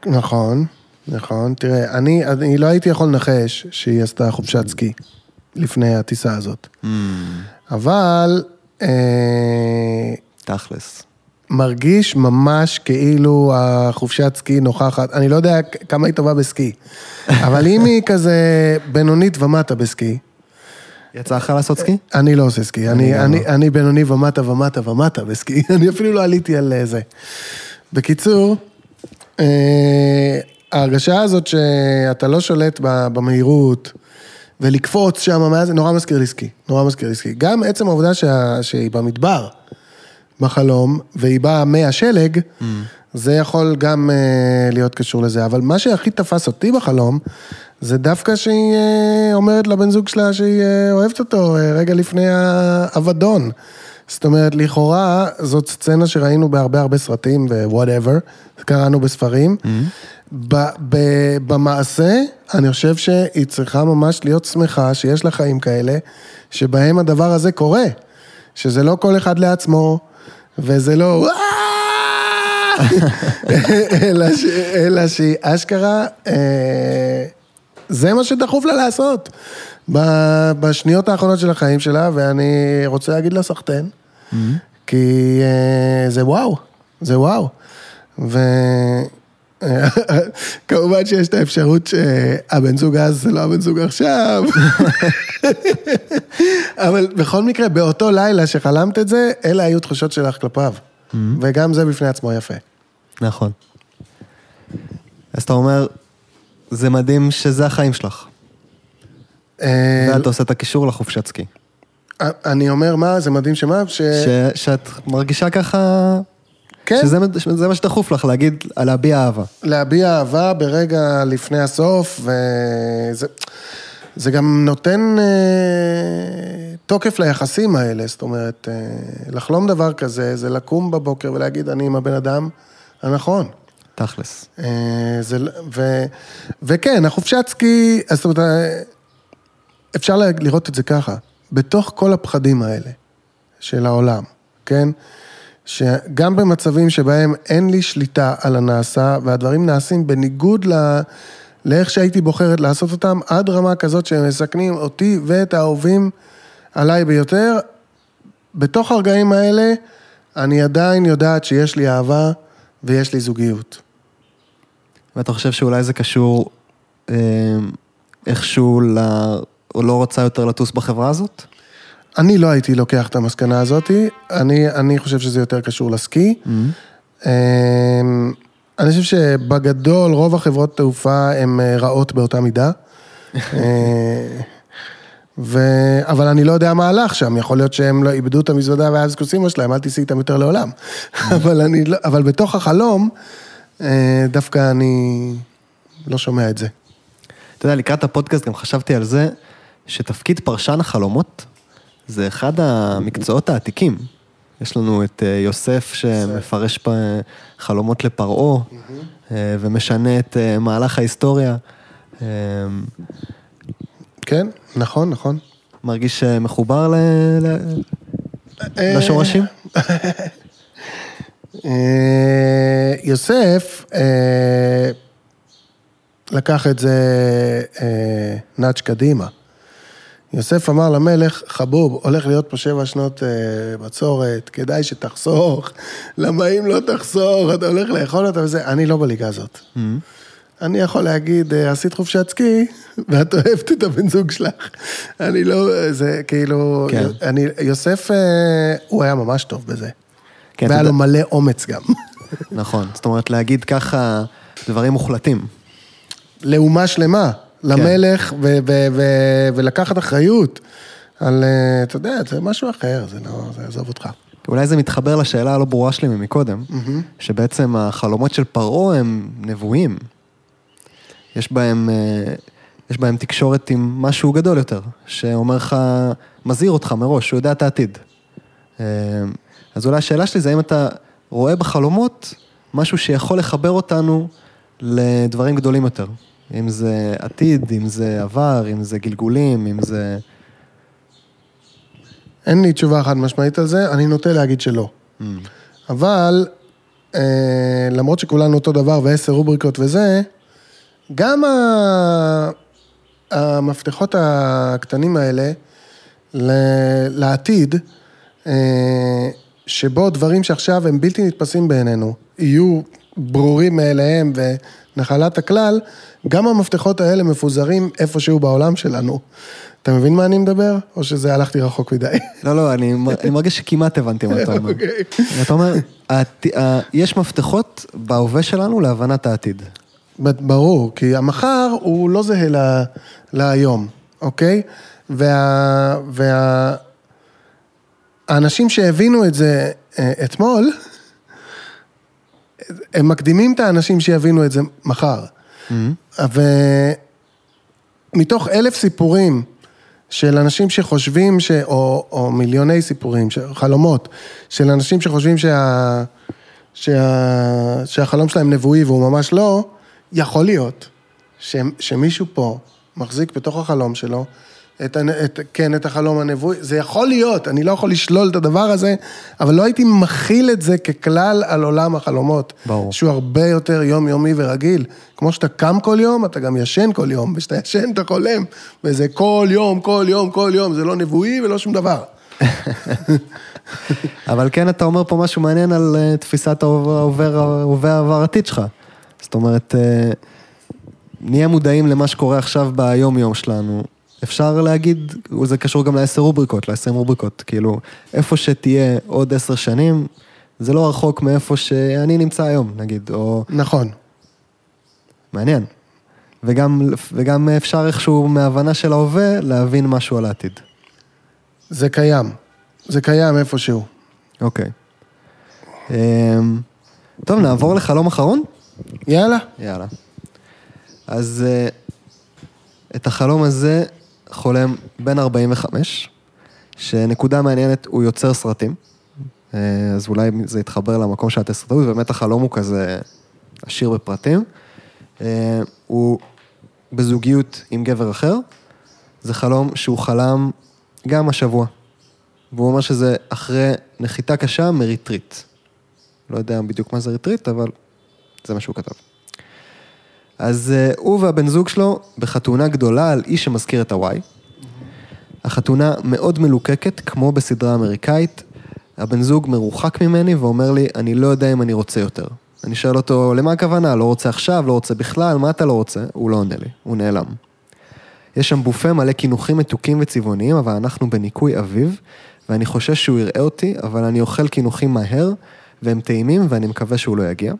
נכון, נכון. תראה, אני, אני לא הייתי יכול לנחש שהיא עשתה חופשת סקי לפני הטיסה הזאת. אבל אה, תכלס. מרגיש ממש כאילו החופשת סקי נוכחת, אני לא יודע כמה היא טובה בסקי, [laughs] אבל אם היא כזה בינונית ומטה בסקי, יצא לך לעשות סקי? אני לא עושה סקי, אני אני, אני, לא. אני בינוני ומטה ומטה ומטה בסקי, [laughs] אני אפילו לא עליתי על אה, זה. בקיצור, אה, ההרגשה הזאת שאתה לא שולט במהירות, ולקפוץ שם, מה זה נורא מזכיר לי סקי, נורא מזכיר לי סקי. גם עצם העובדה שה, שהיא במדבר, בחלום, והיא באה מהשלג, mm. זה יכול גם uh, להיות קשור לזה. אבל מה שהכי תפס אותי בחלום, זה דווקא שהיא uh, אומרת לבן זוג שלה שהיא uh, אוהבת אותו uh, רגע לפני האבדון. זאת אומרת, לכאורה זאת סצנה שראינו בהרבה הרבה סרטים ווואטאבר, קראנו בספרים. Mm-hmm. במעשה, אני חושב שהיא צריכה ממש להיות שמחה שיש לה חיים כאלה, שבהם הדבר הזה קורה. שזה לא כל אחד לעצמו, וזה לא... [laughs] אלא שהיא אשכרה, אה, זה מה שדחוף לה לעשות בשניות האחרונות של החיים שלה, ואני רוצה להגיד לה סחטיין. כי אה, זה וואו, זה וואו. [laughs] כמובן שיש את האפשרות שהבן זוג אז זה לא הבן זוג עכשיו. [laughs] אבל בכל מקרה, באותו לילה שחלמת את זה, אלה היו תחושות שלך כלפיו. וגם זה בפני עצמו יפה. נכון. אז אתה אומר, זה מדהים שזה החיים שלך. אה, ואתה עושה את הקישור לחופשת סקי. אני אומר מה, זה מדהים שמה? ש... שאת מרגישה ככה... כן. שזה, שזה מה שדחוף לך, להגיד, להביע אהבה. להביע אהבה ברגע לפני הסוף, וזה זה גם נותן אה, תוקף ליחסים האלה, זאת אומרת, אה, לחלום דבר כזה, זה לקום בבוקר ולהגיד, אני עם הבן אדם הנכון. תכלס. אה, זה, ו, וכן, החופשת סקי, זאת אומרת, אה, אפשר לראות את זה ככה, בתוך כל הפחדים האלה של העולם, כן? שגם במצבים שבהם אין לי שליטה על הנעשה, והדברים נעשים בניגוד ל... לאיך שהייתי בוחרת לעשות אותם, עד רמה כזאת שהם מסכנים אותי ואת האהובים עליי ביותר, בתוך הרגעים האלה, אני עדיין יודעת שיש לי אהבה ויש לי זוגיות. ואתה חושב שאולי זה קשור אה, איכשהו ל... או לא רוצה יותר לטוס בחברה הזאת? אני לא הייתי לוקח את המסקנה הזאתי, אני, אני חושב שזה יותר קשור לסקי. Mm-hmm. אני חושב שבגדול רוב החברות תעופה הן אה, רעות באותה מידה. [laughs] אה, ו... אבל אני לא יודע מה הלך שם, יכול להיות שהם לא איבדו את המזוודה ואז כוסים שלהם, אל תיסעי איתם יותר לעולם. [laughs] אבל, אני, לא- אבל בתוך החלום, דווקא אני לא שומע את זה. אתה יודע, לקראת הפודקאסט גם חשבתי על זה, שתפקיד פרשן החלומות זה אחד המקצועות העתיקים. יש לנו את אה, יוסף שמפרש חלומות לפרעה אה, ומשנה את אה, מהלך ההיסטוריה. כן, נכון, נכון. מרגיש מחובר לשורשים? יוסף לקח את זה נאץ' קדימה. יוסף אמר למלך, חבוב, הולך להיות פה שבע שנות uh, בצורת, כדאי שתחסוך, [laughs] למה אם לא תחסוך, אתה הולך לאכול אותה וזה, אני לא בליגה הזאת. Mm-hmm. אני יכול להגיד, אה, עשית חופשת סקי, [laughs] ואת אוהבת את הבן זוג שלך. [laughs] אני לא, זה כאילו, כן. אני, יוסף, uh, הוא היה ממש טוב בזה. כן, והיה לו מלא אומץ גם. נכון, זאת אומרת, להגיד ככה דברים מוחלטים. לאומה שלמה. למלך ו- ו- ו- ולקחת אחריות על, אה, אתה יודע, זה משהו אחר, זה לא, זה יעזוב אותך. אולי זה מתחבר לשאלה הלא ברורה שלי מקודם, mm-hmm. שבעצם החלומות של פרעה הם נבואים. יש בהם, אה, יש בהם תקשורת עם משהו גדול יותר, שאומר לך, מזהיר אותך מראש, שהוא יודע את העתיד. אה, אז אולי השאלה שלי זה האם אתה רואה בחלומות משהו שיכול לחבר אותנו לדברים גדולים יותר. אם זה עתיד, אם זה עבר, אם זה גלגולים, אם זה... אין לי תשובה חד משמעית על זה, אני נוטה להגיד שלא. Mm. אבל, אה, למרות שכולנו אותו דבר ועשר רובריקות וזה, גם ה... המפתחות הקטנים האלה ל... לעתיד, אה, שבו דברים שעכשיו הם בלתי נתפסים בעינינו, יהיו ברורים מאליהם ונחלת הכלל, גם המפתחות האלה מפוזרים איפשהו בעולם שלנו. אתה מבין מה אני מדבר? או שזה הלכתי רחוק מדי? [laughs] לא, לא, אני, אני מרגיש שכמעט הבנתי מה אתה אומר. אוקיי. אתה אומר, יש מפתחות בהווה שלנו להבנת העתיד. ברור, כי המחר הוא לא זהה לה, להיום. אוקיי? וה... וה... האנשים שהבינו את זה אה, אתמול, הם מקדימים את האנשים שיבינו את זה מחר. ומתוך אלף סיפורים של אנשים שחושבים, ש... או, או מיליוני סיפורים, ש... חלומות, של אנשים שחושבים שה... שה... שהחלום שלהם נבואי והוא ממש לא, יכול להיות ש... שמישהו פה מחזיק בתוך החלום שלו את, את, כן, את החלום הנבואי, זה יכול להיות, אני לא יכול לשלול את הדבר הזה, אבל לא הייתי מכיל את זה ככלל על עולם החלומות. ברור. שהוא הרבה יותר יומיומי ורגיל. כמו שאתה קם כל יום, אתה גם ישן כל יום, וכשאתה ישן אתה חולם, וזה כל יום, כל יום, כל יום, זה לא נבואי ולא שום דבר. [laughs] אבל כן, אתה אומר פה משהו מעניין על אה, תפיסת ההווה העברתית שלך. זאת אומרת, אה, נהיה מודעים למה שקורה עכשיו ביום-יום שלנו. אפשר להגיד, זה קשור גם לעשר רובריקות, לעשרים רובריקות. כאילו, איפה שתהיה עוד עשר שנים, זה לא רחוק מאיפה שאני נמצא היום, נגיד, או... נכון. מעניין. וגם, וגם אפשר איכשהו מהבנה של ההווה להבין משהו על העתיד. זה קיים. זה קיים איפשהו. אוקיי. אמ, טוב, נעבור לחלום אחרון? יאללה. יאללה. אז אה, את החלום הזה חולם בן 45, שנקודה מעניינת, הוא יוצר סרטים. אה, אז אולי זה יתחבר למקום של התסריטאות, ובאמת החלום הוא כזה עשיר בפרטים. אה, הוא בזוגיות עם גבר אחר, זה חלום שהוא חלם גם השבוע. והוא אומר שזה אחרי נחיתה קשה מ retreat. לא יודע בדיוק מה זה retreat, אבל זה מה שהוא כתב. אז uh, הוא והבן זוג שלו בחתונה גדולה על אי שמזכיר את הוואי. החתונה מאוד מלוקקת, כמו בסדרה אמריקאית. הבן זוג מרוחק ממני ואומר לי, אני לא יודע אם אני רוצה יותר. אני שואל אותו, למה הכוונה? לא רוצה עכשיו, לא רוצה בכלל, מה אתה לא רוצה? הוא לא עונה לי, הוא נעלם. יש שם בופה מלא קינוחים מתוקים וצבעוניים, אבל אנחנו בניקוי אביב, ואני חושש שהוא יראה אותי, אבל אני אוכל קינוחים מהר, והם טעימים, ואני מקווה שהוא לא יגיע.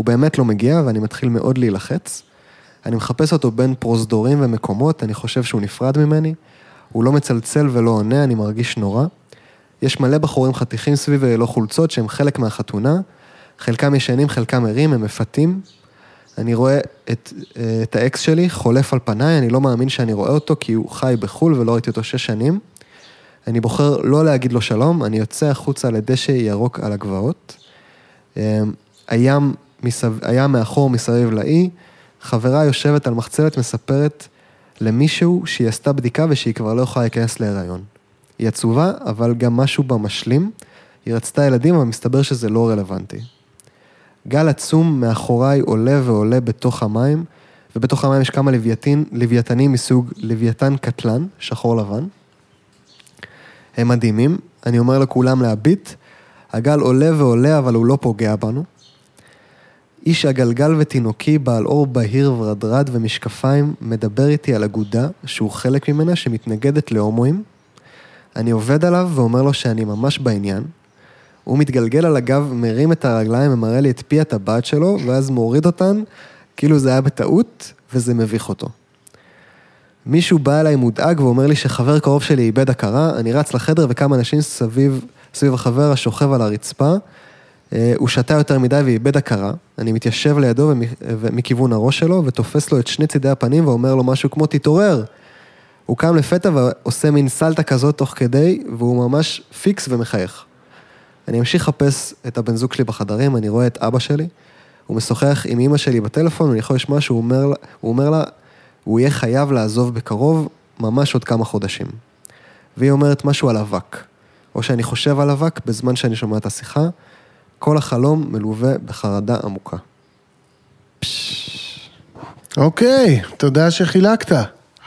הוא באמת לא מגיע, ואני מתחיל מאוד להילחץ. אני מחפש אותו בין פרוזדורים ומקומות, אני חושב שהוא נפרד ממני. הוא לא מצלצל ולא עונה, אני מרגיש נורא. יש מלא בחורים חתיכים סביב ללא חולצות שהם חלק מהחתונה. חלקם ישנים, חלקם ערים, הם מפתים. אני רואה את, את האקס שלי חולף על פניי, אני לא מאמין שאני רואה אותו כי הוא חי בחו"ל ולא ראיתי אותו שש שנים. אני בוחר לא להגיד לו שלום, אני יוצא החוצה לדשא ירוק על הגבעות. אמ, הים, מסב... הים מאחור מסביב לאי, חברה יושבת על מחצלת מספרת למישהו שהיא עשתה בדיקה ושהיא כבר לא יכולה להיכנס להיריון. היא עצובה, אבל גם משהו בה משלים. היא רצתה ילדים, אבל מסתבר שזה לא רלוונטי. גל עצום מאחוריי עולה ועולה בתוך המים, ובתוך המים יש כמה לוויתין, לוויתנים מסוג לוויתן קטלן, שחור לבן. הם מדהימים, אני אומר לכולם להביט, הגל עולה ועולה, אבל הוא לא פוגע בנו. איש הגלגל ותינוקי, בעל אור בהיר ורדרד ומשקפיים, מדבר איתי על אגודה שהוא חלק ממנה שמתנגדת להומואים. אני עובד עליו ואומר לו שאני ממש בעניין. הוא מתגלגל על הגב, מרים את הרגליים ומראה לי את פי הטבעת שלו, ואז מוריד אותן, כאילו זה היה בטעות, וזה מביך אותו. מישהו בא אליי מודאג ואומר לי שחבר קרוב שלי איבד הכרה, אני רץ לחדר וכמה אנשים סביב, סביב החבר השוכב על הרצפה. אה, הוא שתה יותר מדי ואיבד הכרה, אני מתיישב לידו מכיוון הראש שלו ותופס לו את שני צידי הפנים ואומר לו משהו כמו תתעורר. הוא קם לפתע ועושה מין סלטה כזאת תוך כדי, והוא ממש פיקס ומחייך. אני אמשיך לחפש את הבן זוג שלי בחדרים, אני רואה את אבא שלי, הוא משוחח עם אמא שלי בטלפון, אני יכול לשמוע שהוא אומר, הוא אומר לה, הוא יהיה חייב לעזוב בקרוב, ממש עוד כמה חודשים. והיא אומרת משהו על אבק, או שאני חושב על אבק בזמן שאני שומע את השיחה, כל החלום מלווה בחרדה עמוקה. אוקיי, תודה שחילקת.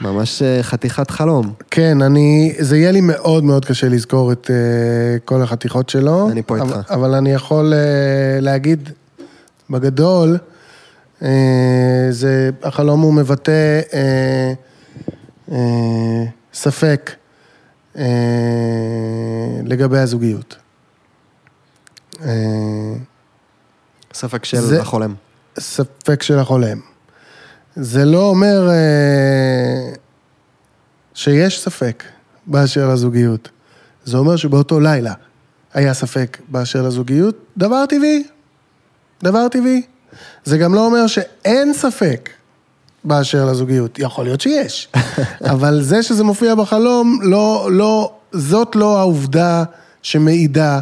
ממש אה, חתיכת חלום. כן, אני, זה יהיה לי מאוד מאוד קשה לזכור את uh, כל החתיכות שלו. אני פה אבל, איתך. אבל אני יכול uh, להגיד, בגדול, uh, זה, החלום הוא מבטא uh, uh, ספק uh, לגבי הזוגיות. Uh, ספק של זה- החולם. ספק של החולם. זה לא אומר, אה, שיש ספק באשר לזוגיות. זה אומר שבאותו לילה היה ספק באשר לזוגיות, דבר טבעי. דבר טבעי. זה גם לא אומר שאין ספק באשר לזוגיות. יכול להיות שיש. [laughs] אבל זה שזה מופיע בחלום, לא, לא, זאת לא העובדה שמעידה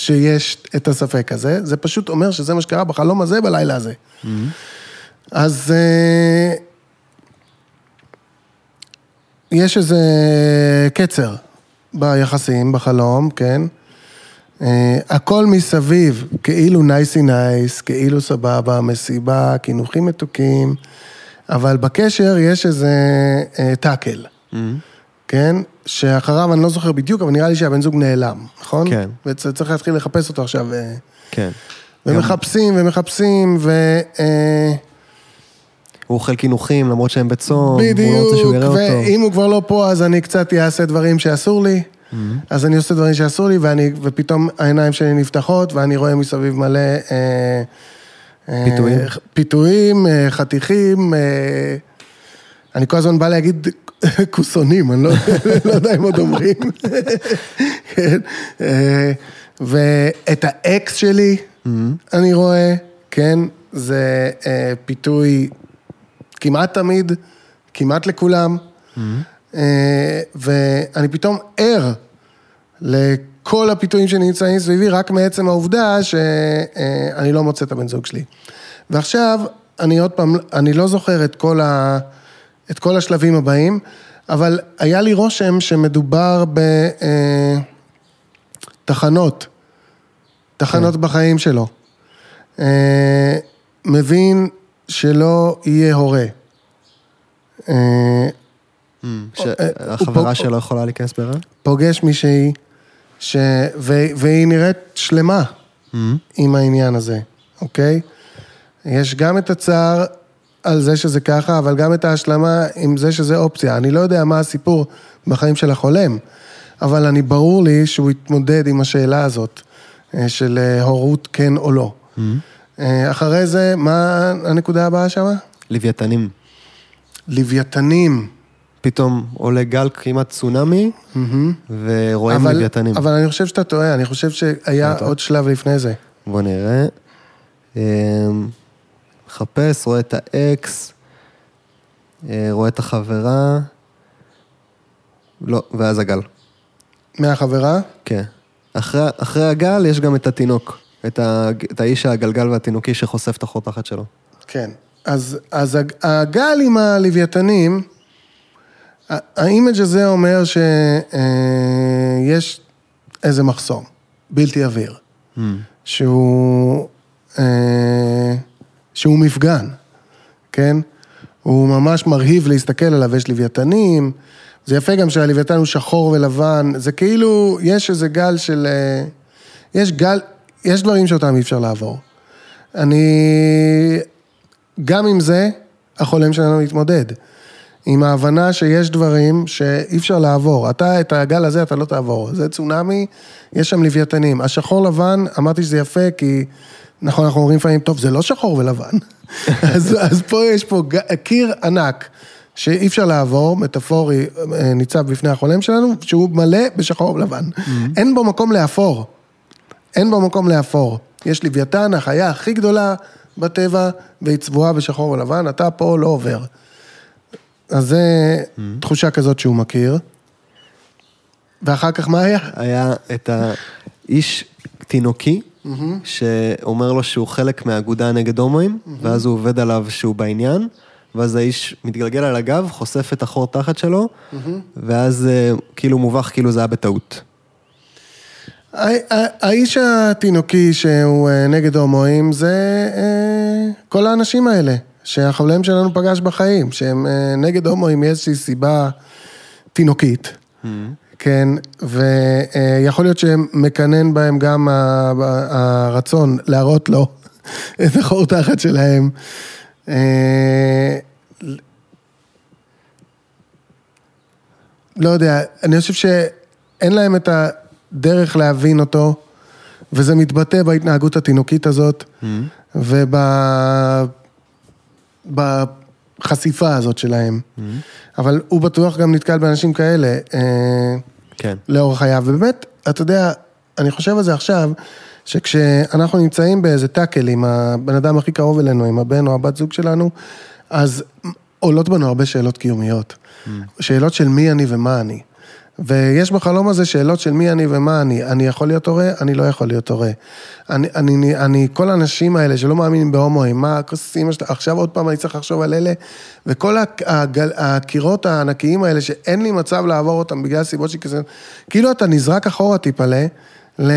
שיש את הספק הזה, זה פשוט אומר שזה מה שקרה בחלום הזה בלילה הזה. אז אה, יש איזה קצר ביחסים, בחלום, כן? אה, הכל מסביב, כאילו nicey nice, כאילו סבבה, מסיבה, קינוחים מתוקים, אבל בקשר יש איזה אה, טאקל, כן? שאחריו אני לא זוכר בדיוק, אבל נראה לי שהבן זוג נעלם, נכון? כן. וצריך להתחיל לחפש אותו עכשיו. אה, כן. ומחפשים ומחפשים, ו... אה, הוא אוכל קינוחים למרות שהם בצום, הוא לא רוצה שהוא בדיוק, יראה אותו. ואם הוא כבר לא פה, אז אני קצת אעשה דברים שאסור לי. Mm-hmm. אז אני עושה דברים שאסור לי, ואני, ופתאום העיניים שלי נפתחות, ואני רואה מסביב מלא... אה, אה, פיתויים? פיתויים, אה, חתיכים. אה, אני כל הזמן בא להגיד [laughs] כוסונים, אני לא, [laughs] לא יודע אם עוד אומרים. [laughs] כן, אה, ואת האקס שלי, אני רואה, כן, זה אה, פיתוי כמעט תמיד, כמעט לכולם. אה, ואני פתאום ער לכל הפיתויים שנמצאים סביבי, רק מעצם העובדה שאני לא מוצא את הבן זוג שלי. ועכשיו, אני עוד פעם, אני לא זוכר את כל, ה, את כל השלבים הבאים, אבל היה לי רושם שמדובר בתחנות, תחנות בחיים שלו. אה, מבין שלא יהיה הורה. אה, שהחברה הוא- שלו יכולה להיכנס בהיריון? פוגש מישהי, ש... ו... והיא נראית שלמה עם העניין הזה, אוקיי? יש גם את הצער על זה שזה ככה, אבל גם את ההשלמה עם זה שזה אופציה. אני לא יודע מה הסיפור בחיים של החולם, אבל אני ברור לי שהוא יתמודד עם השאלה הזאת אה, של אה, הורות כן או לא. אה, אחרי זה, מה הנקודה הבאה שמה? לוויתנים. לוויתנים. פתאום עולה גל כמעט צונאמי, ורואים אבל, לוויתנים. אבל אני חושב שאתה טועה, אני חושב שהיה? עוד שלב לפני זה. בוא נראה. מחפש, רואה את האקס, אה, רואה את החברה, לא, ואז הגל. מהחברה? כן. אחרי, אחרי הגל יש גם את התינוק, את, ה, את האיש הגלגל והתינוקי שחושף את החור תחת שלו. כן. אז, אז הג- הגל עם הלוויתנים, האימג' הזה אומר שיש איזה מחסום, בלתי עביר, שהוא, אה, שהוא מפגן, כן? הוא ממש מרהיב להסתכל עליו, יש לוויתנים, זה יפה גם שהלוויתן הוא שחור ולבן, זה כאילו, יש איזה גל של... אה, יש גל, יש דברים שאותם אי אפשר לעבור. אני... גם עם זה, החולם שלנו להתמודד. עם ההבנה שיש דברים שאי אפשר לעבור. אתה, את הגל הזה אתה לא תעבור. זה צונאמי, יש שם לוויתנים. השחור לבן, אמרתי שזה יפה כי, נכון, אנחנו אומרים לפעמים, טוב, זה לא שחור ולבן. [laughs] אז, אז פה יש פה קיר ענק. שאי אפשר לעבור, מטאפורי אה, ניצב בפני החולם שלנו, שהוא מלא בשחור ולבן. אין בו מקום לאפור. אין בו מקום לאפור. יש לוויתן, החיה הכי גדולה בטבע, והיא צבועה בשחור ולבן, אתה פה לא עובר. אז זה תחושה כזאת שהוא מכיר. ואחר כך מה היה? היה את האיש תינוקי, שאומר לו שהוא חלק מהאגודה נגד הומואים, ואז הוא עובד עליו שהוא בעניין, ואז האיש מתגלגל על הגב, חושף את החור תחת שלו, ואז אה, כאילו מובך כאילו זה היה בטעות. האיש התינוקי שהוא אה, נגד הומואים זה אה, כל האנשים האלה שהחולם שלנו פגש בחיים, שהם נגד הומואים מאיזושהי סיבה תינוקית, כן, ויכול להיות שמקנן בהם גם הרצון להראות לו [laughs] את החור תחת שלהם. אה, לא יודע, אני חושב שאין להם את הדרך להבין אותו, וזה מתבטא בהתנהגות התינוקית הזאת, וב... החשיפה הזאת שלהם. אבל הוא בטוח גם נתקל באנשים כאלה אה, כן. לאורך חייו, ובאמת, אתה יודע, אני חושב על זה עכשיו, שכשאנחנו נמצאים באיזה טאקל עם הבן אדם הכי קרוב אלינו, עם הבן או הבת זוג שלנו, אז עולות בנו הרבה שאלות קיומיות. שאלות של מי אני ומה אני. ויש בחלום הזה שאלות של מי אני ומה אני. אני יכול להיות הורה, אני לא יכול להיות הורה. אני, אני, אני כל האנשים האלה שלא מאמינים בהומואים, מה, כוס אימא עכשיו עוד פעם אני צריך לחשוב על אלה, וכל הגל, הקירות הענקיים האלה שאין לי מצב לעבור אותם בגלל סיבות שכזה, כאילו אתה נזרק אחורה טיפלה, ל...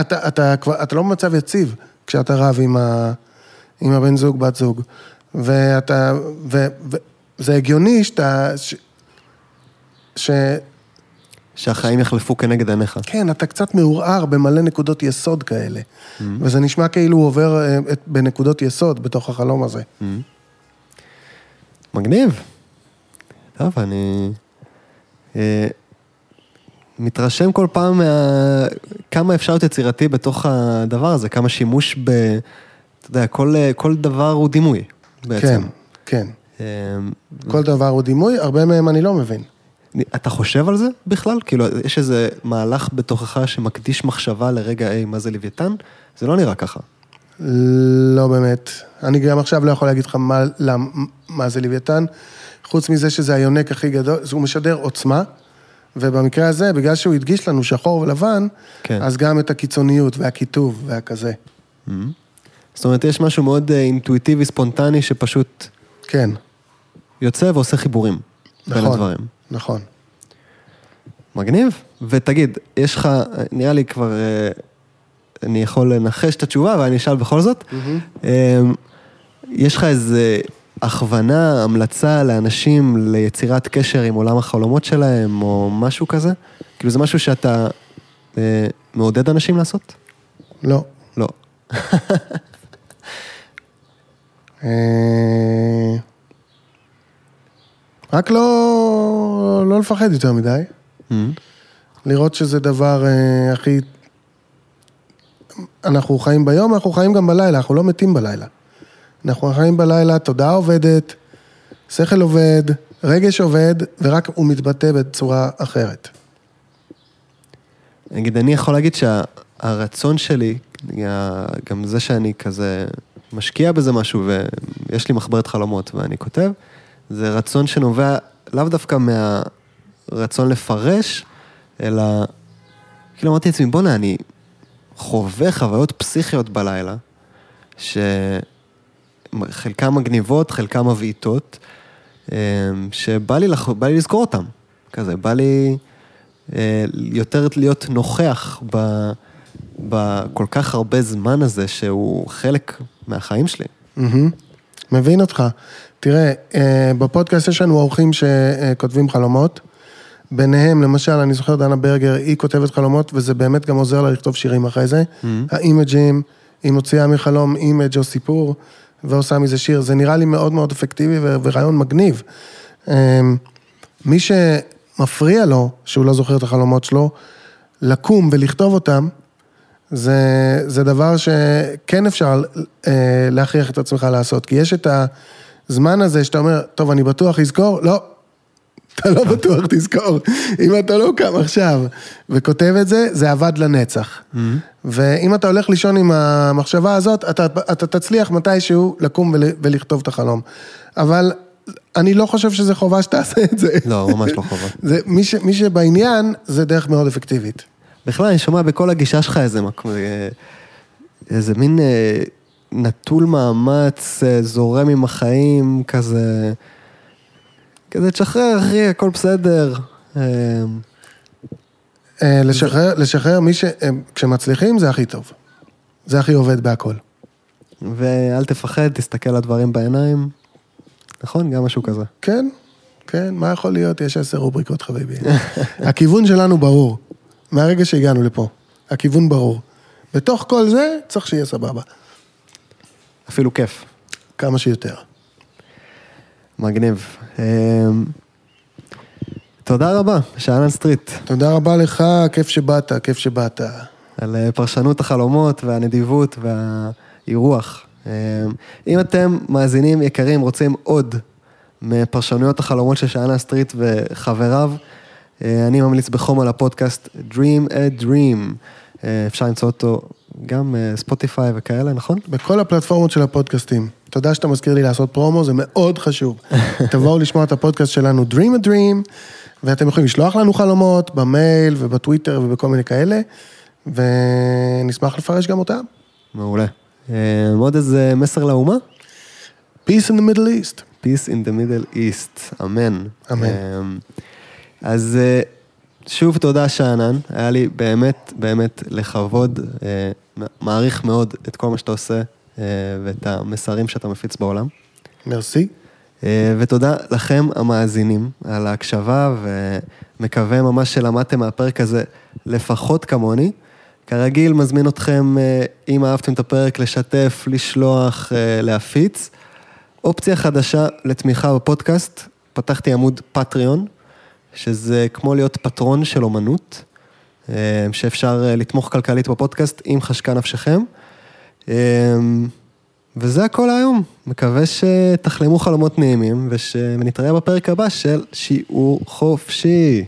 אתה, אתה, כבר, אתה לא במצב יציב כשאתה רב עם, ה, עם הבן זוג, בת זוג. ואתה, ו, וזה הגיוני שאתה, ש. שהחיים יחלפו כנגד עיניך. כן, אתה קצת מעורער במלא נקודות יסוד כאלה. Mm-hmm. וזה נשמע כאילו הוא עובר אה, את, בנקודות יסוד בתוך החלום הזה. Mm-hmm. מגניב. טוב, אני אה, מתרשם כל פעם מה... כמה אפשר להיות יצירתי בתוך הדבר הזה, כמה שימוש ב... אתה יודע, כל, כל דבר הוא דימוי בעצם. כן, כן. אה, כל דבר הוא דימוי, הרבה מהם אני לא מבין. אתה חושב על זה בכלל? כאילו, יש איזה מהלך בתוכך שמקדיש מחשבה לרגע, היי, מה זה לוויתן? זה לא נראה ככה. לא באמת. אני גם עכשיו לא יכול להגיד לך מה, מה, מה זה לוויתן, חוץ מזה שזה היונק הכי גדול, הוא משדר עוצמה, ובמקרה הזה, בגלל שהוא הדגיש לנו שחור ולבן, כן. אז גם את הקיצוניות והקיטוב והכזה. Mm-hmm. זאת אומרת, יש משהו מאוד אה, אינטואיטיבי, ספונטני, שפשוט... כן. יוצא ועושה חיבורים נכון, בין הדברים. נכון. מגניב. ותגיד, יש לך, נראה לי כבר, אה, אני יכול לנחש את התשובה, אבל אני אשאל בכל זאת. Mm-hmm. יש לך איזה הכוונה, המלצה לאנשים ליצירת קשר עם עולם החלומות שלהם, או משהו כזה? כאילו זה משהו שאתה אה, מעודד אנשים לעשות? לא. לא. רק לא, לא לפחד יותר מדי. Mm-hmm. לראות שזה דבר אה, הכי... אנחנו חיים ביום, אנחנו חיים גם בלילה, אנחנו לא מתים בלילה. אנחנו חיים בלילה, תודעה עובדת, שכל עובד, רגש עובד, ורק הוא מתבטא בצורה אחרת. נגיד, אני יכול להגיד שהרצון שלי, גם זה שאני כזה משקיע בזה משהו, ויש לי מחברת חלומות ואני כותב, זה רצון שנובע לאו דווקא מהרצון לפרש, אלא כאילו אמרתי לעצמי, בואנה, אני חווה חוויות פסיכיות בלילה, שחלקן מגניבות, חלקן מבעיטות, אמ, שבא לי, לח... לי לזכור אותן, כזה, בא לי אה, יותר להיות נוכח ב... בכל כך הרבה זמן הזה, שהוא חלק מהחיים שלי. Mm-hmm. מבין אותך. תראה, אה, בפודקאסט יש לנו אורחים שכותבים חלומות. ביניהם, למשל, אני זוכר דנה ברגר, היא כותבת חלומות, וזה באמת גם עוזר לה לכתוב שירים אחרי זה. Mm-hmm. האימג'ים, היא מוציאה מחלום image או סיפור, ועושה מזה שיר. זה נראה לי מאוד מאוד אפקטיבי ורעיון מגניב. אה, מי שמפריע לו, שהוא לא זוכר את החלומות שלו, לקום ולכתוב אותם, זה, זה דבר שכן אפשר אה, להכריח את עצמך לעשות, כי יש את הזמן הזה שאתה אומר, טוב, אני בטוח אזכור, לא, אתה לא בטוח תזכור. אם אתה לא קם עכשיו וכותב את זה, זה עבד לנצח. Mm-hmm. ואם אתה הולך לישון עם המחשבה הזאת, אתה, אתה תצליח מתישהו לקום ולכתוב את החלום. אבל אני לא חושב שזה חובה שתעשה את זה. לא, ממש לא חובה. זה, מי, ש, מי שבעניין, זה דרך מאוד אפקטיבית. בכלל, אני שומע בכל הגישה שלך איזה אה, איזה מין אה, נטול מאמץ, אה, זורם עם החיים, כזה, כזה תשחרר אחי, הכל בסדר. לשחרר, לשחרר מי ש... כשמצליחים זה הכי טוב. זה הכי עובד בהכל. ואל תפחד, תסתכל על הדברים בעיניים. נכון? גם משהו כזה. כן, כן, מה יכול להיות? יש עשר רובריקות חביבי. [laughs] הכיוון שלנו ברור. מהרגע שהגענו לפה. הכיוון ברור. בתוך כל זה, צריך שיהיה סבבה. אפילו כיף. כמה שיותר. מגניב. אמ, תודה רבה, שאנן סטריט. תודה רבה לך, כיף שבאת, כיף שבאת. על אה, פרשנות החלומות והנדיבות והאירוח. אם אתם מאזינים יקרים, רוצים עוד מפרשנויות החלומות של שאנן סטריט וחבריו, אני ממליץ בחום על הפודקאסט Dream a Dream. אה, אפשר למצוא אותו גם ספוטיפיי וכאלה, נכון? בכל הפלטפורמות של הפודקאסטים. תודה שאתה מזכיר לי לעשות פרומו, זה מאוד חשוב. [laughs] תבואו לשמוע את הפודקאסט שלנו Dream a Dream, ואתם יכולים לשלוח לנו חלומות במייל ובטוויטר ובכל מיני כאלה, ונשמח לפרש גם אותם. מעולה. עוד איזה מסר לאומה? Peace in the Middle East. Peace in the Middle East, אמן. אמן. אז שוב תודה שאנן, היה לי באמת באמת לכבוד, מעריך מאוד את כל מה שאתה עושה ואת המסרים שאתה מפיץ בעולם. מרסי. ותודה לכם המאזינים על ההקשבה ומקווה ממש שלמדתם מהפרק הזה לפחות כמוני. כרגיל מזמין אתכם, אם אהבתם את הפרק, לשתף, לשלוח, להפיץ. אופציה חדשה לתמיכה בפודקאסט, פתחתי עמוד פטריון, שזה כמו להיות פטרון של אומנות, שאפשר לתמוך כלכלית בפודקאסט אם חשקה נפשכם. וזה הכל היום, מקווה שתחלמו חלומות נעימים ושנתראה בפרק הבא של שיעור חופשי.